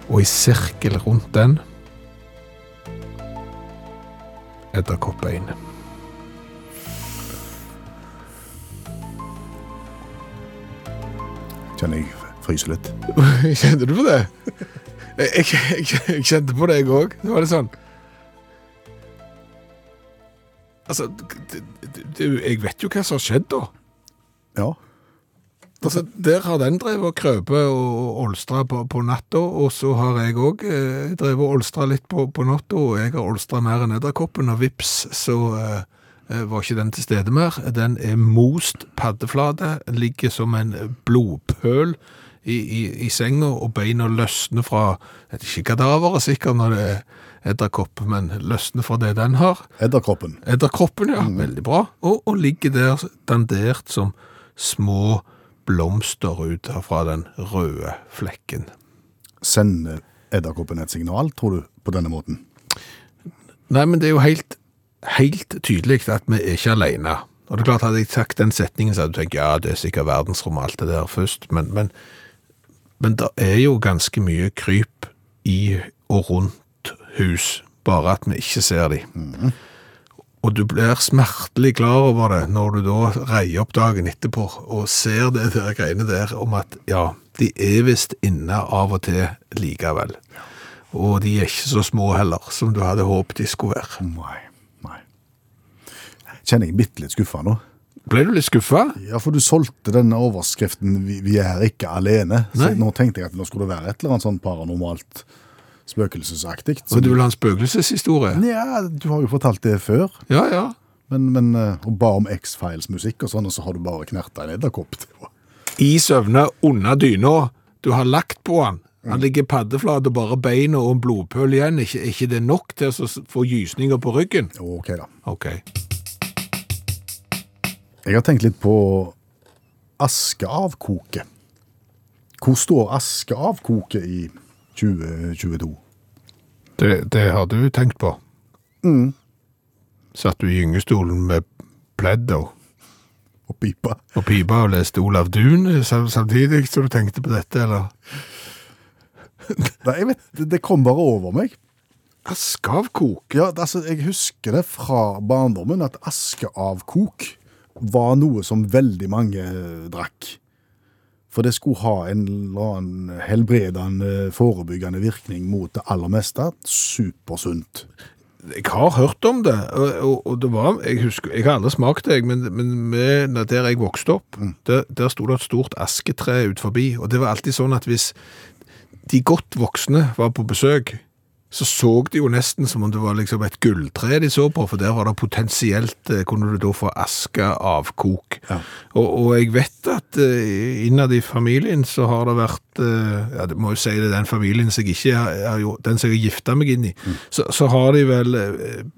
Og i sirkel rundt den edderkoppbein. Kjenner jeg fryser litt. Kjente du på det? Jeg, jeg, jeg, jeg kjente på det, jeg òg. Det var litt sånn Altså, det, det, det, jeg vet jo hva som har skjedd da. Ja. Altså, der har den drevet og krøpet og olstra på, på natta, og så har jeg òg eh, drevet og olstra litt på, på natta, og jeg har olstra mer enn edderkoppen, og vips, så eh, eh, var ikke den til stede mer. Den er most paddeflate, ligger som en blodpøl i, i, i senga, og beina løsner fra ikke kadaveret sikkert når det er edderkopp, men løsner fra det den har. Edderkoppen. Edderkoppen, ja. Veldig bra. Og, og ligger der dandert som små blomster ut fra den røde flekken. Sender edderkoppen et signal, tror du, på denne måten? Nei, men det er jo helt, helt tydelig at vi er ikke alene. Og det er klart, hadde jeg sagt den setningen, så hadde du tenkt, ja, det er sikkert verdensrom alt det der først, men, men, men det er jo ganske mye kryp i og rundt hus, bare at vi ikke ser de. Og du blir smertelig klar over det når du da reier opp dagen etterpå og ser det der greiene der om at ja, de er visst inne av og til likevel. Og de er ikke så små heller, som du hadde håpet de skulle være. Nei. Nei. Kjenner jeg bitte litt skuffa nå. Ble du litt skuffa? Ja, for du solgte denne overskriften 'Vi, vi er ikke alene'. Så Nei. nå tenkte jeg at nå skulle det være et eller annet sånn paranormalt spøkelsesaktig. Så du vil ha en spøkelseshistorie? Ja, du har jo fortalt det før. Ja, ja. Men, men eh, ba om X-Files-musikk og sånn, og så har du bare knerta en edderkopp. Det var- I søvne under dyna. Du har lagt på han. Han ligger paddeflat og bare beina og en blodpøl igjen. Ikke, ikke det nok til å s- få gysninger på ryggen? Ok, da. Ok. Jeg har tenkt litt på askeavkoket. Hvor står askeavkoket i 2022? Det, det har du tenkt på? Satt du i gyngestolen med pledd og, Og pipa? og pipa og leste Olav Duun samtidig som du tenkte på dette, eller? Nei, jeg vet, det- det kom bare over meg. Askeavkok? Ja, altså, jeg husker det fra barndommen at askeavkok var noe som veldig mange eh, drakk. For det skulle ha en eller annen helbredende, forebyggende virkning mot det aller meste. Supersunt. Jeg har hørt om det, og, og, det var, jeg husker, jeg har aldri smakt det, men, men med, der jeg vokste opp, der, der sto det et stort asketre ut forbi, og det var alltid sånn at hvis de godt voksne var på besøk, så så det jo nesten som om det var liksom et gulltre de så på, for der var det potensielt, eh, kunne du da få aske avkok. Og, og jeg vet at eh, innad i familien så har det vært, eh, ja det må jo si det, den familien som jeg ikke er, den som jeg gifta meg inn i, så, så har de vel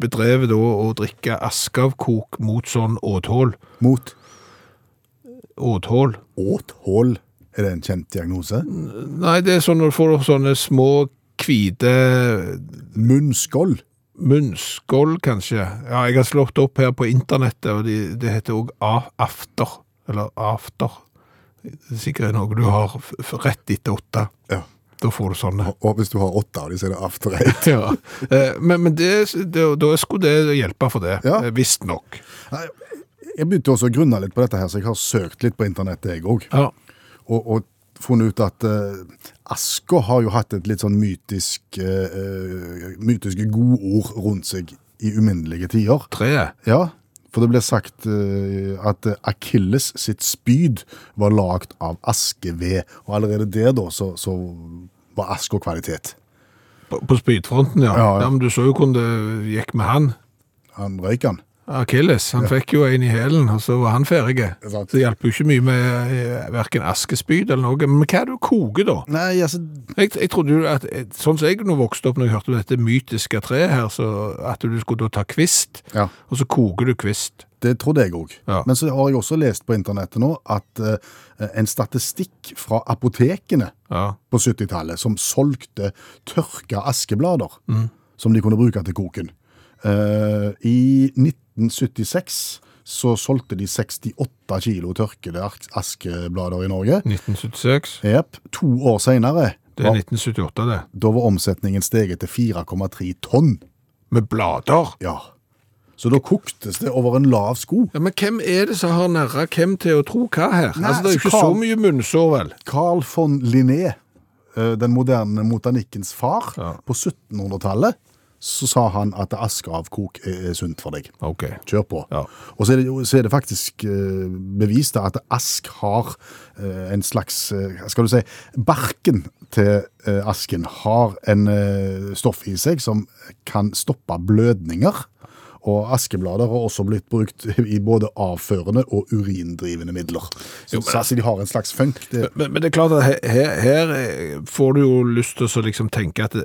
bedrevet da å drikke askeavkok mot sånn åthål. Mot Åthål. åthål. Er det en kjent diagnose? Nei, det er sånn når du får sånne små hvite Munnskål. munnskål, kanskje. Ja, jeg har slått opp her på internettet, og de, det heter òg after. Eller after. Det er sikkert noe du har rett etter åtte. Ja. Da får du sånne. Og hvis du har åtte av dem, så er det after eight. Ja. Eh, Men, men det, det, da skulle det hjelpe for det, Ja. eh, visstnok. Jeg begynte også å grunne litt på dette her, så jeg har søkt litt på internettet, jeg òg. Ja. Og, og funnet ut at uh, Asker har jo hatt et litt sånn mytisk, uh, eh, mytiske godord rundt seg i uminnelige tider. Treet. Ja, for det ble sagt uh, at Akilles sitt spyd var lagd av askeved, og allerede der da så, så var Asker kvalitet. På, på spydfronten, ja. Ja, ja. ja. Men du så jo hvordan det gikk med han. Han røyk han. Akilles, han fikk jo en i hælen, og så var han ferdig. er. Så det hjelper jo ikke mye med verken hverken askespyd eller noe. Men hva er det du koker da? Nei, altså, Jeg, jeg trodde jo at, sånn som jeg nå vokste opp når jeg hørte om dette mytiske treet her, så at du skulle da ta kvist, Ja. og så koker du kvist. det trodde jeg òg. Ja. Men så har jeg også lest på internettet nå at uh, en statistikk fra apotekene Ja. på 70-tallet som solgte tørka askeblader som de kunne bruke til koken. uh, I 1976 så solgte de 68 kilo tørkede askeblader i Norge. 1976. Jep. To år senere, Det er 1978 det. da var omsetningen steget til 4,3 tonn. Med blader. Ja. Så da koktes det over en lav sko. Ja, men hvem er det som har narra hvem til å tro hva her? Nei, altså, det er jo ikke ikke så mye munnsår, vel? Carl von Linné, eh, den moderne motanikkens far, Ja. på 1700-tallet, så sa han at askeavkok er er sunt for deg. Ok. Kjør på. Ja. Og så er, det, så er det faktisk eh, bevist at ask har eh, en slags eh, Skal du si Barken til asken har en stoff i seg som kan stoppe blødninger. Og askeblader har også blitt brukt i både avførende og urindrivende midler. Så, så altså, de har en slags funk. Det, Men, men det er klart at her, her, får du jo lyst til å liksom tenke at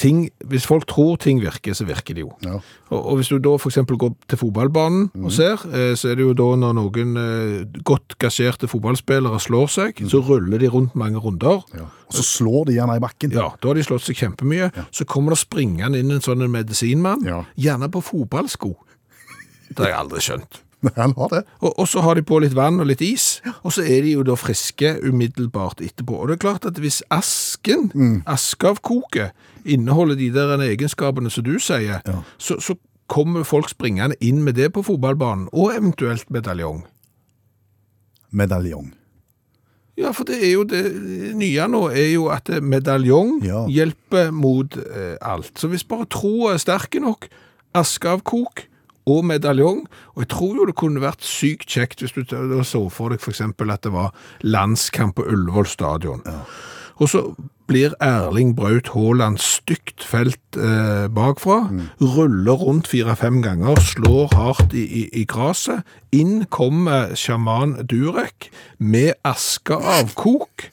ting, hvis folk tror ting virker, så virker det jo. Ja. Og, og hvis du da for eksempel går til fotballbanen og ser, eh, så er det jo da når noen eh, godt gasjerte fotballspillere slår seg, så ruller de rundt mange runder. ja. Og så slår de gjerne i bakken. Ja, da har de slått seg kjempemye. Så kommer det springende inn en sånn medisinmann, Ja. gjerne på fotballsko. Det har jeg aldri skjønt. Han har det. Og, og så har de på litt vann og litt is, og så er de jo da friske umiddelbart etterpå. Og det er klart at hvis asken, askeavkoket, inneholder de der egenskapene som du sier, så, så kommer folk springende inn med det på fotballbanen, og eventuelt medaljong. Medaljong. Ja, for det er jo det nye nå, er jo at medaljong Ja. hjelper mot eh, alt. Så hvis bare troa er sterke nok, askeavkok og medaljong, og jeg tror jo det kunne vært sykt kjekt hvis du så for deg eksempel at det var landskamp på Ullevål stadion. Og så blir Erling Braut Haaland stygt felt eh, bakfra, ruller rundt fire-fem ganger, slår hardt i, i, i gresset. Inn kommer sjaman Durek med askeavkok,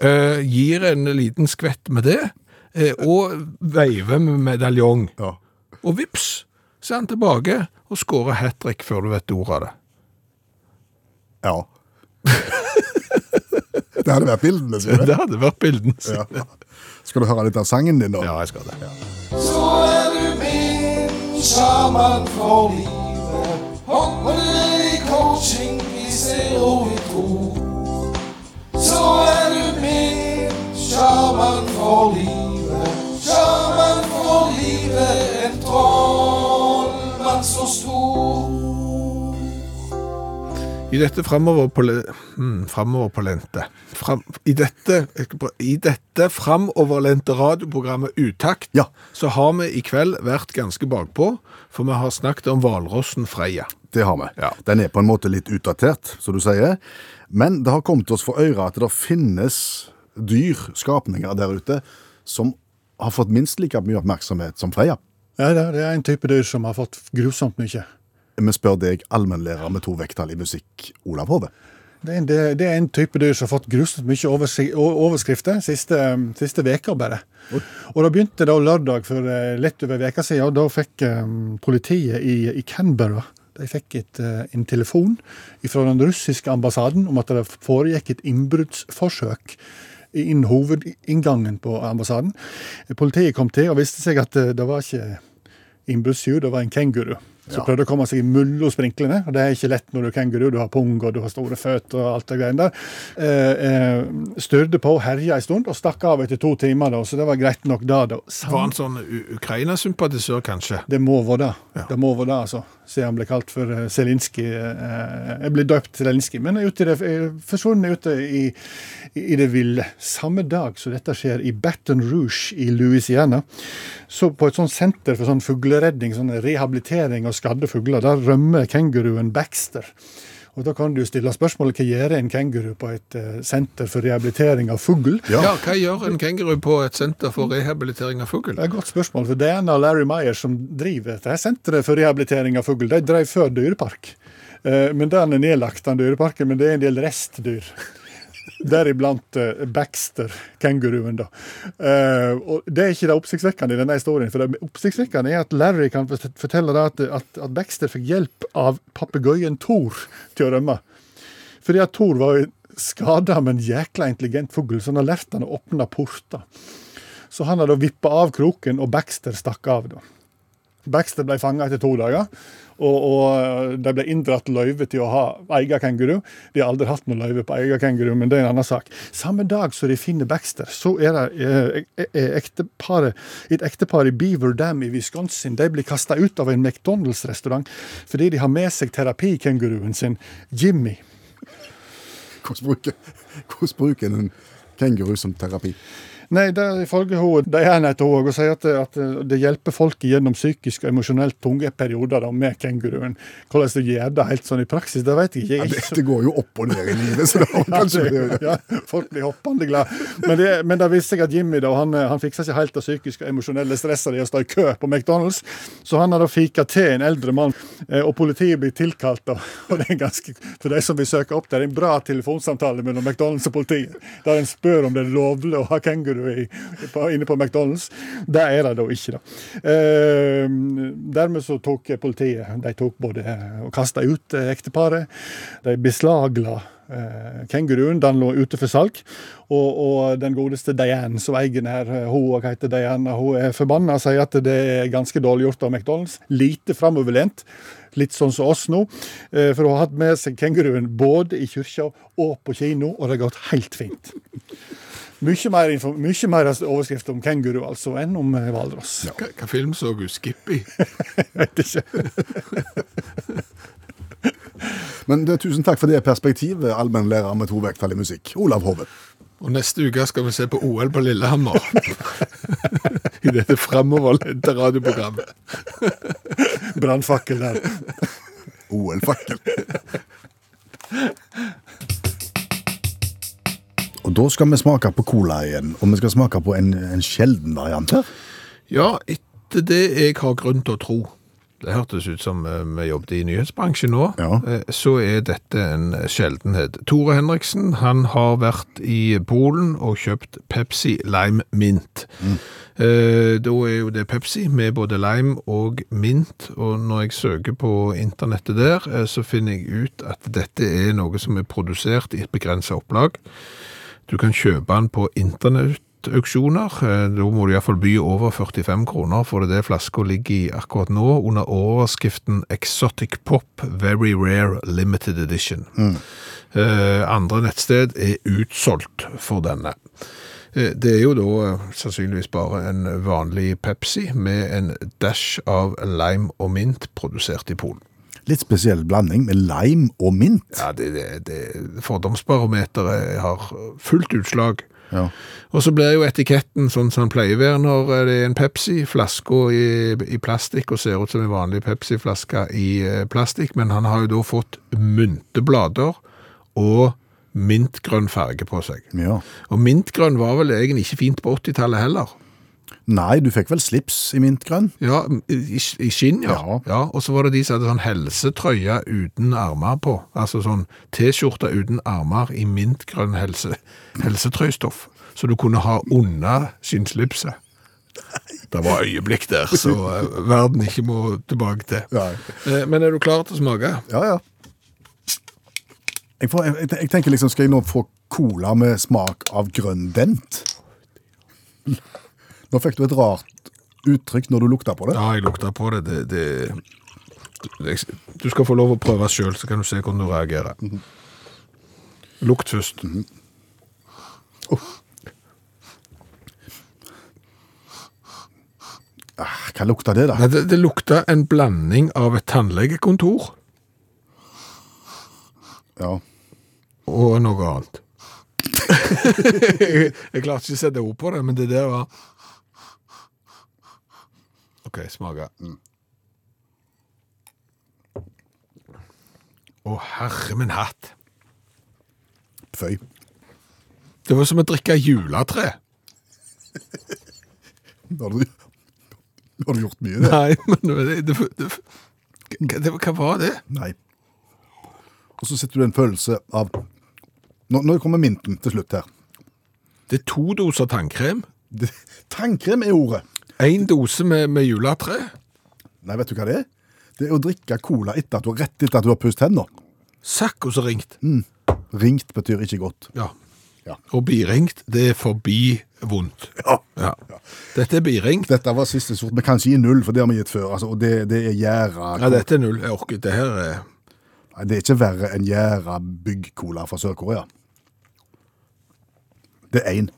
eh, gir en liten skvett med det, eh, og veiver med medaljong. Ja. Og vips, så er han tilbake og skårer hat trick før du vet ordet av det. Ja. det hadde vært bildene, du. Det hadde vært bildene. Ja. Skal du høre litt av sangen din, da? Ja, jeg skal det. Så er du min sjaman for livet. Holder i coaching ser zero i tro. Så er du min sjaman for livet. Sjaman for livet, en trollmann så stor. I dette framoverpole- hmm, lente fram, i, dette, I dette framoverlente radioprogrammet Utakt Ja. så har vi i kveld vært ganske bakpå, for vi har snakket om hvalrossen Freia. Det har vi. Ja. Den er på en måte litt utdatert, som du sier. Men det har kommet oss for øyre at det finnes dyr, skapninger der ute, som har fått minst like mye oppmerksomhet som Freia. Ja, det det er en type dyr som har fått grusomt mye. Vi spør deg, allmennlærer med to vekttall i musikk, Olav Hove. Det er, en, det, det er en type dyr som har fått grusomt mye overskrifter siste, siste veka bare. Og da begynte da lørdag for eh, litt over veka siden, og da fikk eh, politiet i, i Canberra de fikk et, eh, en telefon fra den russiske ambassaden om at det foregikk et innbruddsforsøk innen hovedinngangen på ambassaden. Politiet kom til og viste seg at det var ikke innbruddstyv, det var en kenguru. Som Ja. prøvde å komme seg imellom sprinklene. og Det er ikke lett når du er kenguru. Du har pung og du har store føtter og alt det greiene der. Eh, eh, styrde på, herja en stund og stakk av etter to timer, da, så det var greit nok da. da. Sam- Var han sånn Ukraina-sympatisør, kanskje? det må være det. Ja. Det må være det, altså. Siden han ble kalt for Zelinskyj. eh, jeg ble døpt Zelinskyj, men er ute i det, er forsvunnet ute i, i, i det ville. Samme dag som dette skjer i Baton Rouge i Louisiana, så på et sånt senter for sånn fugleredding, sånn rehabilitering av skadde fugler, der rømmer kenguruen Baxter. Og Da kan du stille spørsmålet hva gjør en kenguru på et eh, senter for rehabilitering av fugl? Ja. hva gjør en kenguru på et senter for rehabilitering av fugl? Det er et godt spørsmål, for Diana og Larry Meyer, som driver dette senteret for rehabilitering av fugl, de drev før dyrepark. Eh, Men den er nedlagt, den dyreparken, men det er en del restdyr. Deriblant uh, Baxter, kenguruen, da. Uh, og Det er ikke det oppsiktsvekkende i denne historien. For det oppsiktsvekkende er at Larry kan fortelle at, at, at Baxter fikk hjelp av papegøyen Thor til å rømme. Fordi at Thor var skada, men jækla intelligent fugl, så han har lært han å åpne porter. Så han har da vippa av kroken, og Baxter stakk av. da. Baxter ble fanga etter to dager, og, og de ble inndratt løyve til å ha egen kenguru. De har aldri hatt noe løyve på egen kenguru, men det er en annen sak. Samme dag som de finner Baxter, så er det eh, eh, ekteparet, et ektepar i Beaver Dam i Wisconsin. De blir kasta ut av en McDonald's-restaurant fordi de har med seg terapikenguruen sin, Jimmy. Hvordan bruker, hvordan bruker en kenguru som terapi? Nei, det er ifølge hun, er heter hun, og sier at, det- at det hjelper folk gjennom psykisk og emosjonelt tunge perioder da, med kenguruen. Hvordan de gjør det helt sånn i praksis, det vet jeg ikke. Ja, det, det går jo opp og ned i livet, så det var kanskje ja, folk blir hoppende glad. Men det, men det viste seg at Jimmy da, han, han fiksa ikke helt det psykiske og emosjonelle stresset i å stå i kø på McDonald's, så han har da fika til en eldre mann, eh, og politiet blir tilkalt. da, og det er ganske, For de som vil søke opp, det er en bra telefonsamtale mellom McDonald's og politiet, der en spør om det er lovlig å ha kenguru i, på, inne på McDonald's. Det er det da ikke. da. Eh, dermed så tok politiet de tok både eh, og kasta ut eh, ekteparet. De beslagla eh, kenguruen. Den lå ute for salg. Og, og den godeste Diane, som eier den her, hun og heter Diana, hun er forbanna og sier at det er ganske dårlig gjort av McDonald's. Lite framoverlent. Litt sånn som oss nå. For hun har hatt med seg kenguruen både i kirka og på kino, og det har gått helt fint. Mye mer, info- mye mer overskrift om kenguru altså enn om eh, hvalross. Hva, hva film så du Skippy? Vet ikke. Men det, tusen takk for det perspektivet, allmennlærer med to vekttall i musikk, Olav Hove. Og neste uke skal vi se på OL på Lillehammer. I dette framoverlente radioprogrammet. Brannfakkel der. OL-fakkel. Og da skal vi smake på cola igjen, og vi skal smake på en, en sjelden variant her. Ja, etter det jeg har grunn til å tro, det hørtes ut som eh, vi jobbet i nyhetsbransjen nå, Ja. eh, så er dette en sjeldenhet. Tore Henriksen, han har vært i Polen og kjøpt Pepsi Lime Mint. Mm. Da er jo det Pepsi med både lime og mint, og når jeg søker på internettet der, eh, så finner jeg ut at dette er noe som er produsert i et begrenset opplag. Du kan kjøpe den på internettauksjoner. Eh, Da må du iallfall by over 45 kroner, for det er det flaska ligger i akkurat nå, under overskriften Exotic Pop Very Rare Limited Edition. Mm. Andre nettsted er utsolgt for denne. Eh, Det er jo da eh, sannsynligvis bare en vanlig Pepsi med en dash av lime og mint produsert i Polen. Litt spesiell blanding med lime og mint. Ja, det, det, det fordomsbarometeret har fullt utslag. Ja. Og så blir jo etiketten sånn som den pleier å være når det er en Pepsi, flaska i, i plastikk og ser ut som en vanlig Pepsi-flaske i eh, plastikk, men han har jo da fått mynteblader og mintgrønn farge på seg. Ja. Og mintgrønn var vel egentlig ikke fint på 80-tallet heller. Nei, du fikk vel slips i mintgrønn? Ja, i, i skinn, ja. Ja. ja. Og så var det de som hadde sånn helsetrøye uten armer på. Altså sånn T-skjorte uten armer i mintgrønn helse, helsetrøystoff. Så du kunne ha under skinnslipset. Det var øyeblikk der, så eh, verden ikke må tilbake til. Nei. Eh, Men er du klar til å smake? Ja, ja. Jeg, får, jeg, jeg tenker liksom, skal jeg nå få cola med smak av grønn dent? Nå fikk du et rart uttrykk når du lukta på det. Ja, jeg lukta på det. det, det, det du skal få lov å prøve sjøl, så kan du se hvordan du reagerer. Lukt først. Ah, Hva lukta det, da? Nei, det, det lukta en blanding av et tannlegekontor Ja. og noe annet. jeg klarte ikke å sette ord på det, men det der var OK, smake. Å, herre min hatt. Føy. Det var som å drikke juletre. Nå har du, nå har du gjort mye, det. Nei, men det, det, det, hva- det, hva var det? Nei. Og så sitter du i en følelse av Nå, nå kommer minten til slutt her. Det er to doser tannkrem, Det, tannkrem er ordet. Én dose med, med juletre. Nei, vet du hva det er? Det er å drikke cola etter at du, rett etter at du har pusset tenner. Og så ringt. Ringt betyr ikke godt. Ja. Ja. Og biringt, det er forbi vondt. Ja. Ja. Dette er biringt. Dette var siste sort, men kanskje gi null, for det har vi gitt før. Altså, og det, det er gjæra Ja, dette er null. Jeg orker. Det her er Nei, Det er ikke verre enn gjæra byggcola fra Sør-Korea. Det er én.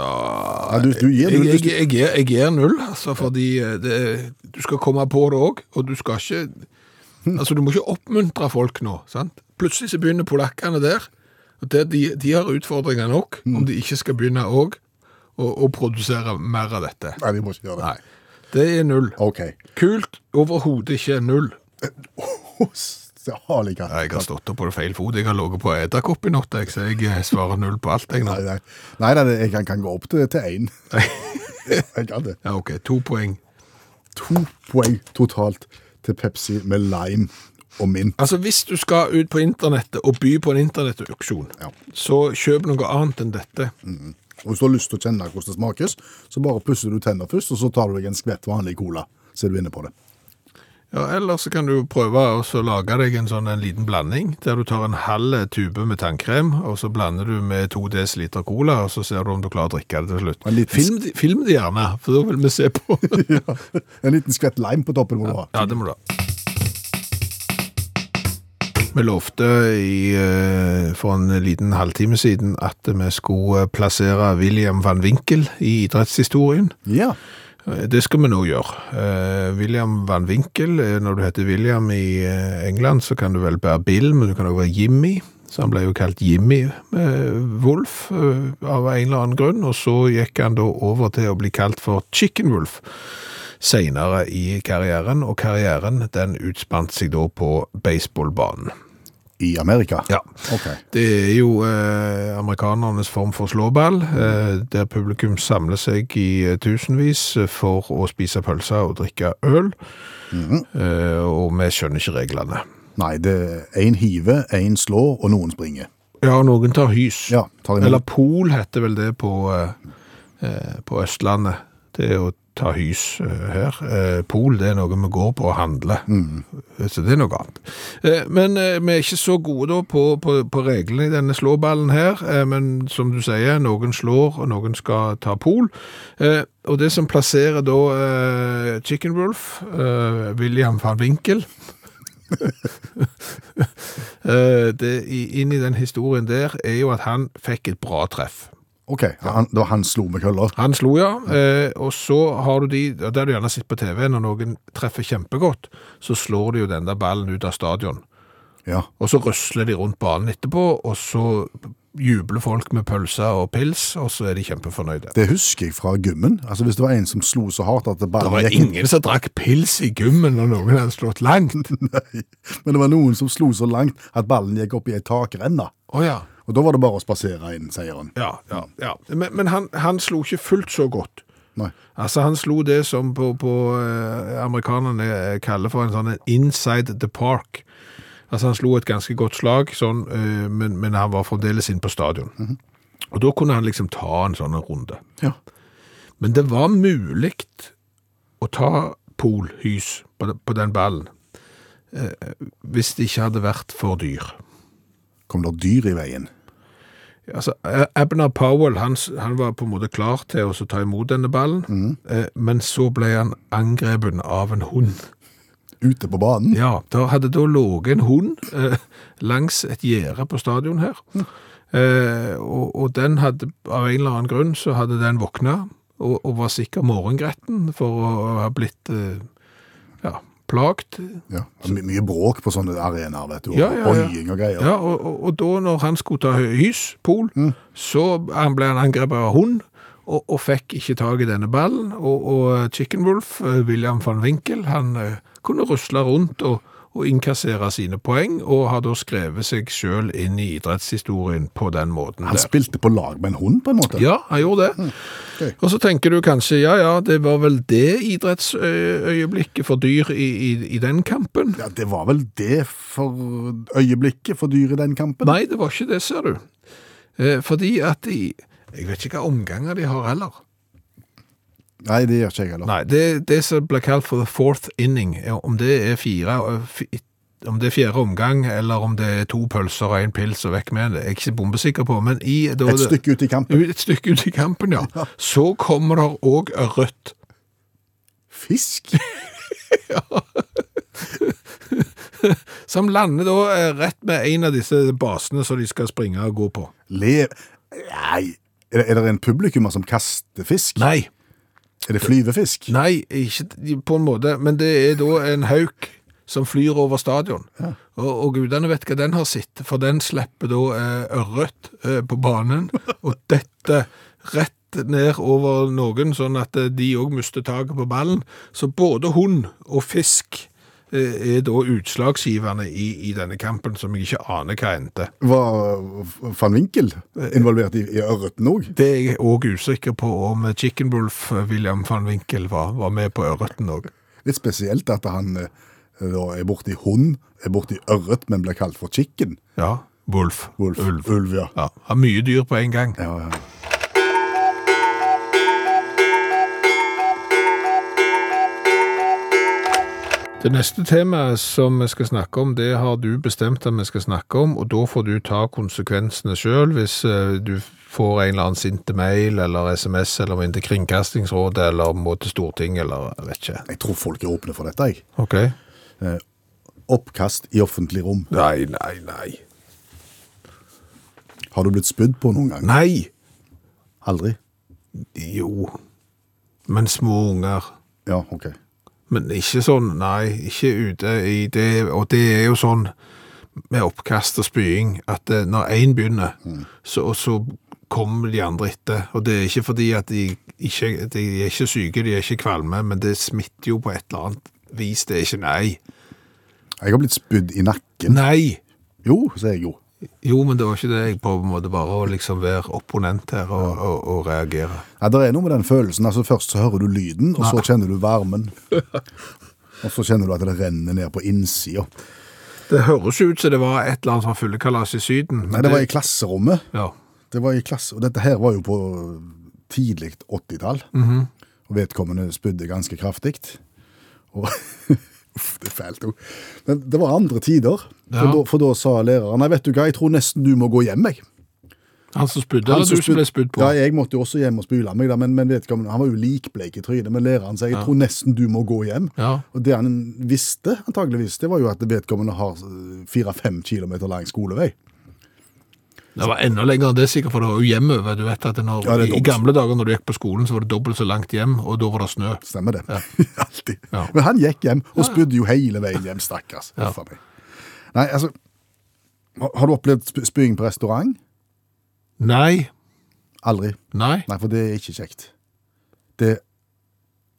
Ja, du, du gir null. jeg, jeg, jeg, jeg gir null, altså, fordi eh, det, du skal komme på det òg, og du skal ikke Altså, du må ikke oppmuntre folk nå, sant? Plutselig så begynner polakkene der, og det, de, de har utfordringer nok, om de ikke skal begynne òg å, å produsere mer av dette. Nei, de må ikke gjøre det. Nei. Det er null. OK. Kult, overhodet ikke null. Så har jeg ikke- Jeg har stått opp på det feil fot. Jeg har ligget på edderkopp i natt, så jeg eh, svarer null på alt. Jeg, nå. Nei, nei. nei, nei jeg kan, kan gå opp til én. Jeg kan det. Ja, ok, to poeng. To poeng totalt til Pepsi med lime og mint. Altså, hvis du skal ut på internettet og by på en internettauksjon, Ja. så kjøp noe annet enn dette. Og Hvis du har lyst til å kjenne hvordan det smakes, så bare pusser du tenner først, og så tar du deg en skvett vanlig cola. Så er du inne på det. Ja, eller så kan du prøve å lage deg en sånn en liten blanding, der du tar en halv tube med tannkrem, og så blander du med to dl cola, og så ser du om du klarer å drikke det til slutt. En liten- Film, film det gjerne, for da vil vi se på. En liten skvett lime på toppen må du ha. Ja, det må du ha. Vi lovte i, eh, for en liten halvtime siden at vi skulle plassere William van Winkel i idrettshistorien. Ja. Eh, Det skal vi nå gjøre. Uh, William van Winkel, eh, når du heter William i England, så kan du vel være Bill, men du kan også være Jimmy. Så han ble jo kalt Jimmy uh, Wolf uh, av en eller annen grunn, og så gikk han da over til å bli kalt for Chicken Wolf senere i karrieren, og karrieren den utspant seg da på baseballbanen. I Amerika? Ja. Okay. Det er jo eh, amerikanernes form for slåball, eh, der publikum samler seg i eh, tusenvis for å spise pølser og drikke øl, eh, og vi skjønner ikke reglene. Nei, det er én hiver, én slår, og noen springer. Ja, noen tar hys. Ja, tar. Eller pol heter vel det på, eh, eh, på Østlandet. Det er å ta hys eh, her. Eh, pol, det er noe vi går på og handler. Så det er noe annet. Eh, men vi er ikke så gode da på, på, på reglene i denne slåballen her. Men som du sier, noen slår, og noen skal ta pol. Og det som plasserer da Chicken Wolf, William van Winkel, det, i- inn i den historien der er jo at han fikk et bra treff. Ok, han, da han slo med køller. Han slo, ja. Eh, og så har du de, det har du gjerne sett på TV, når noen treffer kjempegodt, så slår de jo den der ballen ut av stadion. Ja. Og så rusler de rundt banen etterpå, og så jubler folk med pølser og pils, og så er de kjempefornøyde. Det husker jeg fra gymmen. Altså Hvis det var en som slo så hardt at det Det var var ingen som drakk pils i gymmen når noen hadde slått langt. Nei, men det var noen som slo så langt at ballen gikk opp i ei takrenne. Oh, ja. Og da var det bare å spasere inn seieren. Ja, ja, ja. Men, men han, han slo ikke fullt så godt. Nei. Altså, han slo det som på, på eh, amerikanerne kaller for en sånn inside the park. Altså, han slo et ganske godt slag, sånn, eh, men, men han var fremdeles inne på stadion. Og da kunne han liksom ta en sånn runde. Ja. Men det var mulig å ta polhys på, på den ballen, eh, hvis det ikke hadde vært for dyr. Kom det dyr i veien? Altså, eh, Abner Powell han, han var på en måte klar til å ta imot denne ballen, eh, men så ble han angrepet av en hund. Ute på banen? Ja, der hadde da ligget en hund eh, langs et gjerde på stadion her. Eh, og, og den hadde, av en eller annen grunn, så hadde den våkna og, og var sikkert morgengretten for å ha blitt eh, plagt. Ja. My mye bråk på sånne arenaer, vet du. Og Ja, ja, ja. hoiing og greier. Ja, og, og, og da når han skulle ta hys, pol, så han ble han angrepet av hund, og, og fikk ikke tag i denne ballen. Og, og Chicken Wolf, eh, William van Winkel, han eh, kunne rusle rundt og, og innkassere sine poeng, og har da skrevet seg selv inn i idrettshistorien på den måten Han der. spilte på lag med en hund, på en måte? Ja, han gjorde det. ok. Og så tenker du kanskje, ja, ja, det var vel det idrettsøyeblikket for dyr i, i, i den kampen? Ja, Det var vel det for øyeblikket for dyr i den kampen? Nei, det var ikke det, ser du. Eh, fordi at de Jeg vet ikke hva omganger de har heller. Nei, det gjør ikke jeg heller. Nei, det, det som blir kalt for the fourth inning, om det er fire om det er fjerde omgang, eller om det er to pølser og en pils og vekk med det, er jeg ikke bombesikker på, men i da, Et stykke ut i kampen. et stykke ut i kampen, ja, så kommer det òg rødt. Fisk? ja. Som lander da rett med en av disse basene som de skal springe og gå på. Le... Nei. Er det en publikummer som kaster fisk? Nei, Er det flyvefisk? Nei, ikke på en måte, men det er da en hauk som flyr over stadion. Og, og gudene vet hva den har sett, for den slipper da eh, ørret eh, på banen, og dette rett ned over noen, sånn at eh, de òg mister taket på ballen. Så både hund og fisk er da utslagsgivende i, i denne kampen, som jeg ikke aner hva endte. Var van Winkel involvert i, i ørreten òg? Det er jeg òg usikker på om Chicken Wolf eh, William van Winkel var, var med på ørreten òg. Litt spesielt at han eh, da er borti hund, er borti ørret, men blir kalt for chicken. Ja, Wolf. Wolf. Ulv. Ulv, ja. Ja, har mye dyr på en gang. Ja, ja. Det neste temaet som vi skal snakke om, det har du bestemt at vi skal snakke om, og da får du ta konsekvensene selv hvis eh, du får en eller annen sinte mail eller sms eller inn til Kringkastingsrådet eller må til Stortinget eller jeg vet ikke. Jeg tror folk er åpne for dette, jeg. Ok? Oppkast i offentlig rom. Nei, nei, nei. Har du blitt spydd på noen gang? Nei! Aldri? Jo. Men små unger. Ja, ok. Men ikke sånn, nei, ikke ute i det, og det er jo sånn med oppkast og spying, at eh, når en begynner, så, så kommer de andre etter, og det er ikke fordi at de ikke, de er ikke syke, de er ikke kvalme, men det smitter jo på et eller annet vis, det er ikke nei. Jeg har blitt spydd i nakken. Nei! Jo, sier jeg jo. Jo, men det var ikke det jeg på en måte bare å liksom være opponent her og, og, og reagere. Ja, det er noe med den følelsen. altså Først så hører du lyden, og så kjenner du varmen. og så kjenner du at det renner ned på innsida. Det høres ut som det var et eller annet sånn fullekalas i syden. men Nei, det var i klasserommet. Ja. Det var i klasse, og dette her var jo på tidlig 80-tall. Og vedkommende spydde ganske kraftig. Og Uff, det er fælt jo. Men det var andre tider. For, Ja. da, for da sa læreren Nei, vet du hva, jeg tror nesten du må gå hjem, jeg. Han som spydde, Han eller du som ble spydd på? Ja, jeg måtte jo også hjem og spyle meg, da, men, men vedkommende, han var jo likbleik i trynet. Men læreren sa jeg tror nesten du må gå hjem. Ja. Og det han visste, antageligvis, det var jo at vedkommende har eh, fire-fem kilometer lang skolevei. Det var enda lenger enn det sikkert, for det var jo hjemover. Du vet at når, Ja, I gamle dager når du gikk på skolen, så var det dobbelt så langt hjem, og da var det snø. Stemmer det. Alltid. Ja. Men han gikk hjem og spydde jo hele veien hjem, stakkars. Ja. Nei, altså har- du opplevd sp- spying på restaurant? Nei, Aldri. nei. Nei, for det er ikke kjekt. Det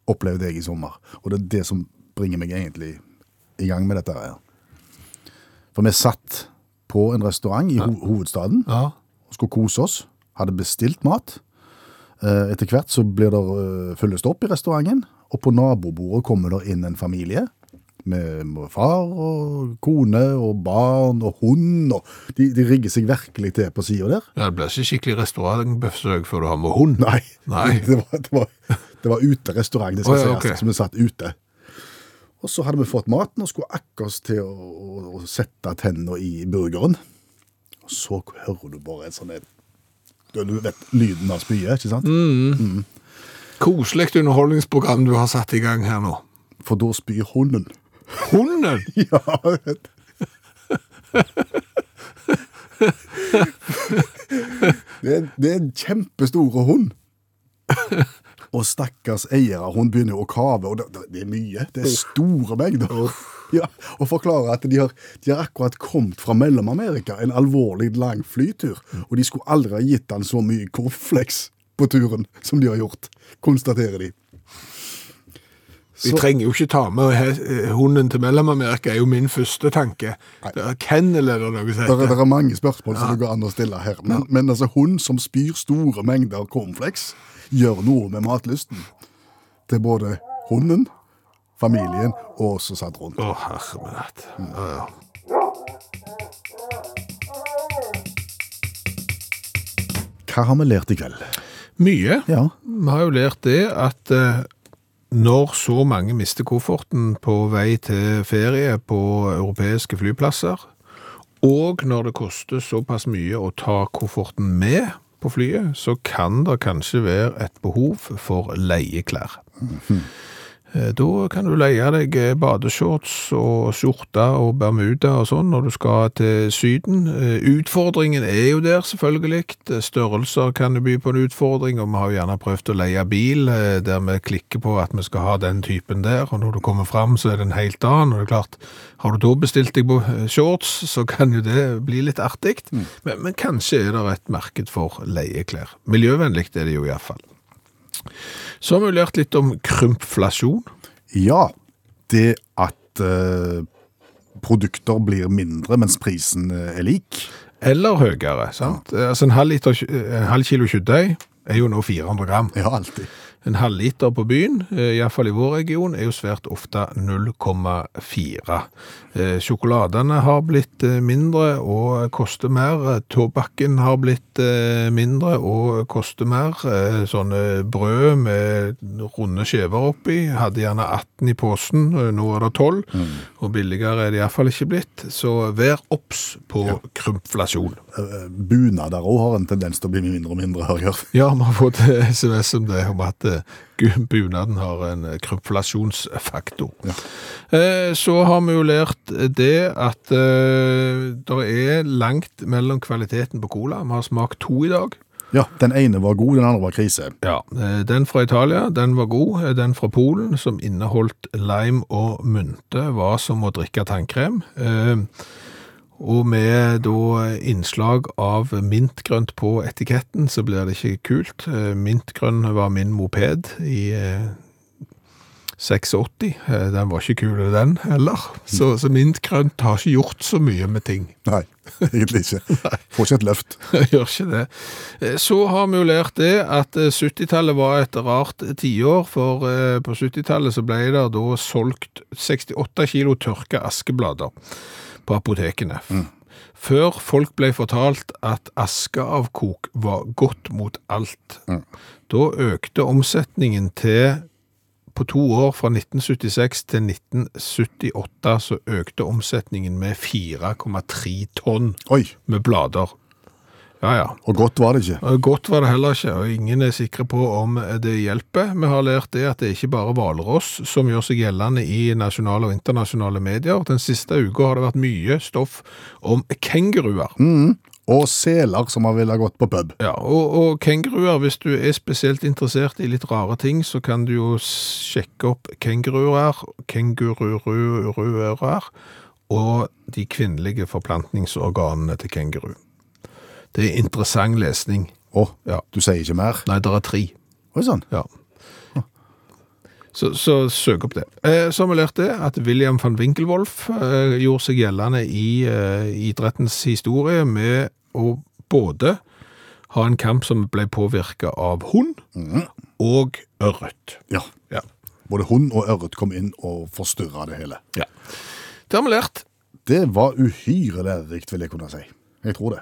opplevde jeg i sommer, og det er det som bringer meg egentlig i gang med dette her. For vi satt på en restaurant i ho hovedstaden Ja. og skulle kose oss, hadde bestilt mat. Eh, Etter hvert så blir det eh, fylles opp i restauranten, og på nabobordet kommer det inn en familie med far og kone og barn og hund, og de, de rigger seg virkelig til på sida der. Ja, det blir ikke skikkelig restaurantbesøk før du har med hund. Nei, Nei. Det, var, det, var, det var uterestaurant, det skal Å, ja, sies, som vi satt ute. Og så hadde vi fått maten og skulle akkurat til å, å, å sette tennene i burgeren. Og så hører du bare en sånn Du vet lyden av spyet, ikke sant? Mm. Koselig underholdningsprogram du har satt i gang her nå. For da spyr hunden. Hunden! Ja, vet det, er, det er en kjempestore hund. Og stakkars eiere, hun begynner å kave, og det, det- er mye. Det er store mengder. Ja, og forklarer at de har, de har akkurat kommet fra Mellom-Amerika, en alvorlig lang flytur, og de skulle aldri ha gitt han så mye cornflakes på turen som de har gjort, konstaterer de. Vi trenger jo ikke ta med hunden til Mellom-Amerika, er jo min første tanke. Det er Kennel eller noe som heter. sånt. det er mange spørsmål som det går an å stille her. Men, men altså, hun som spyr store mengder cornflakes, gjør noe med matlysten. Til både hunden, familien og oss som satt rundt. Å, herre min hatt. Ja, ja. Hva har vi lært i kveld? Mye. Ja. Vi har jo lært det at eh, når så mange mister kofferten på vei til ferie på europeiske flyplasser, og når det koster såpass mye å ta kofferten med på flyet, så kan det kanskje være et behov for leieklær. Eh, Da kan du leie deg eh, badeshorts og skjorte og bermuda og sånn når du skal til syden. Eh, Utfordringen er jo der selvfølgelig. Størrelser kan jo by på en utfordring, og vi har jo gjerne prøvd å leie bil eh, der vi klikker på at vi skal ha den typen der, og når du kommer fram så er det en helt annen. Og det er klart, har du da bestilt deg på eh, shorts, så kan jo det bli litt artig. Men, men kanskje er det et marked for leieklær. Miljøvennlig er det jo i hvert fall. Så har vi lært litt om krympflasjon. Ja, det at eh, produkter blir mindre mens prisen eh, er lik. Eller høyere, sant? Altså en halv, liter, en halv kilo kjøttdeig er jo nå 400 gram. Ja, alltid. En halvliter på byen, iallfall i hvert fall i vår region, er jo svært ofte 0,4. Eh, Sjokoladene har blitt eh, mindre og koster mer. Eh, Tobakken har blitt eh, mindre og koster mer. Eh, Sånne brød med runde skiver oppi hadde gjerne 18 i posen, eh, nå er det 12. Og billigere er det i hvert fall ikke blitt. Så vær obs på krympflasjon. Eh, Bunader òg har en tendens til å bli mindre og mindre, har jeg hørt. Ja, vi har fått SMS om det, om at eh, bunaden har en eh, krympflasjonsfaktor. Ja. Så har vi jo lært det at eh, det er langt mellom kvaliteten på cola. Vi har smakt to i dag. Ja, Den ene var god, den andre var krise. Ja, eh, Den fra Italia, den var god. Eh, Den fra Polen, som inneholdt lime og mynte, var som å drikke tannkrem. Eh, Og med da innslag av mintgrønt på etiketten, så blir det ikke kult. Eh, Mintgrønn var min moped i eh, 86. Eh, Den var ikke kul, den heller. Så, så mintgrønt har ikke gjort så mye med ting. Nei, egentlig ikke. Får ikke et løft. Gjør ikke det. Eh, Så har vi jo lært det at eh, 70-tallet var et rart tiår, for eh, på 70-tallet så ble det da solgt 68 kilo tørka askeblader på apotekene. Før folk ble fortalt at askeavkok var godt mot alt. Da økte omsetningen til på to år, fra 1976 til 1978, så økte omsetningen med 4,3 tonn Oi, med blader. Ja, ja. og godt var det ikke. Godt var det heller ikke, og ingen er sikre på om det hjelper. Vi har lært det at det er ikke bare hvalross som gjør seg gjeldende i nasjonale og internasjonale medier. Den siste uka har det vært mye stoff om kenguruer. Og seler som har villet gått på pub. Ja, og, og kenguruer, hvis du er spesielt interessert i litt rare ting, så kan du jo sjekke opp kenguruer, kengururuer og de kvinnelige forplantningsorganene til kenguru. Det er interessant lesning. Å, Ja. du sier ikke mer? Nei, det er tre. Oi sann. Ja. Så, så søk opp det. Eh, så har vi lært det at William van Winkelwolf eh, gjorde seg gjeldende i eh, idrettens historie med å både ha en kamp som ble påvirka av hund og ørret. Ja. Ja. Både hund og ørret kom inn og forstyrra det hele. ja. Det har vi lært. Det var uhyre lærerikt, vil jeg kunne si. Jeg tror det.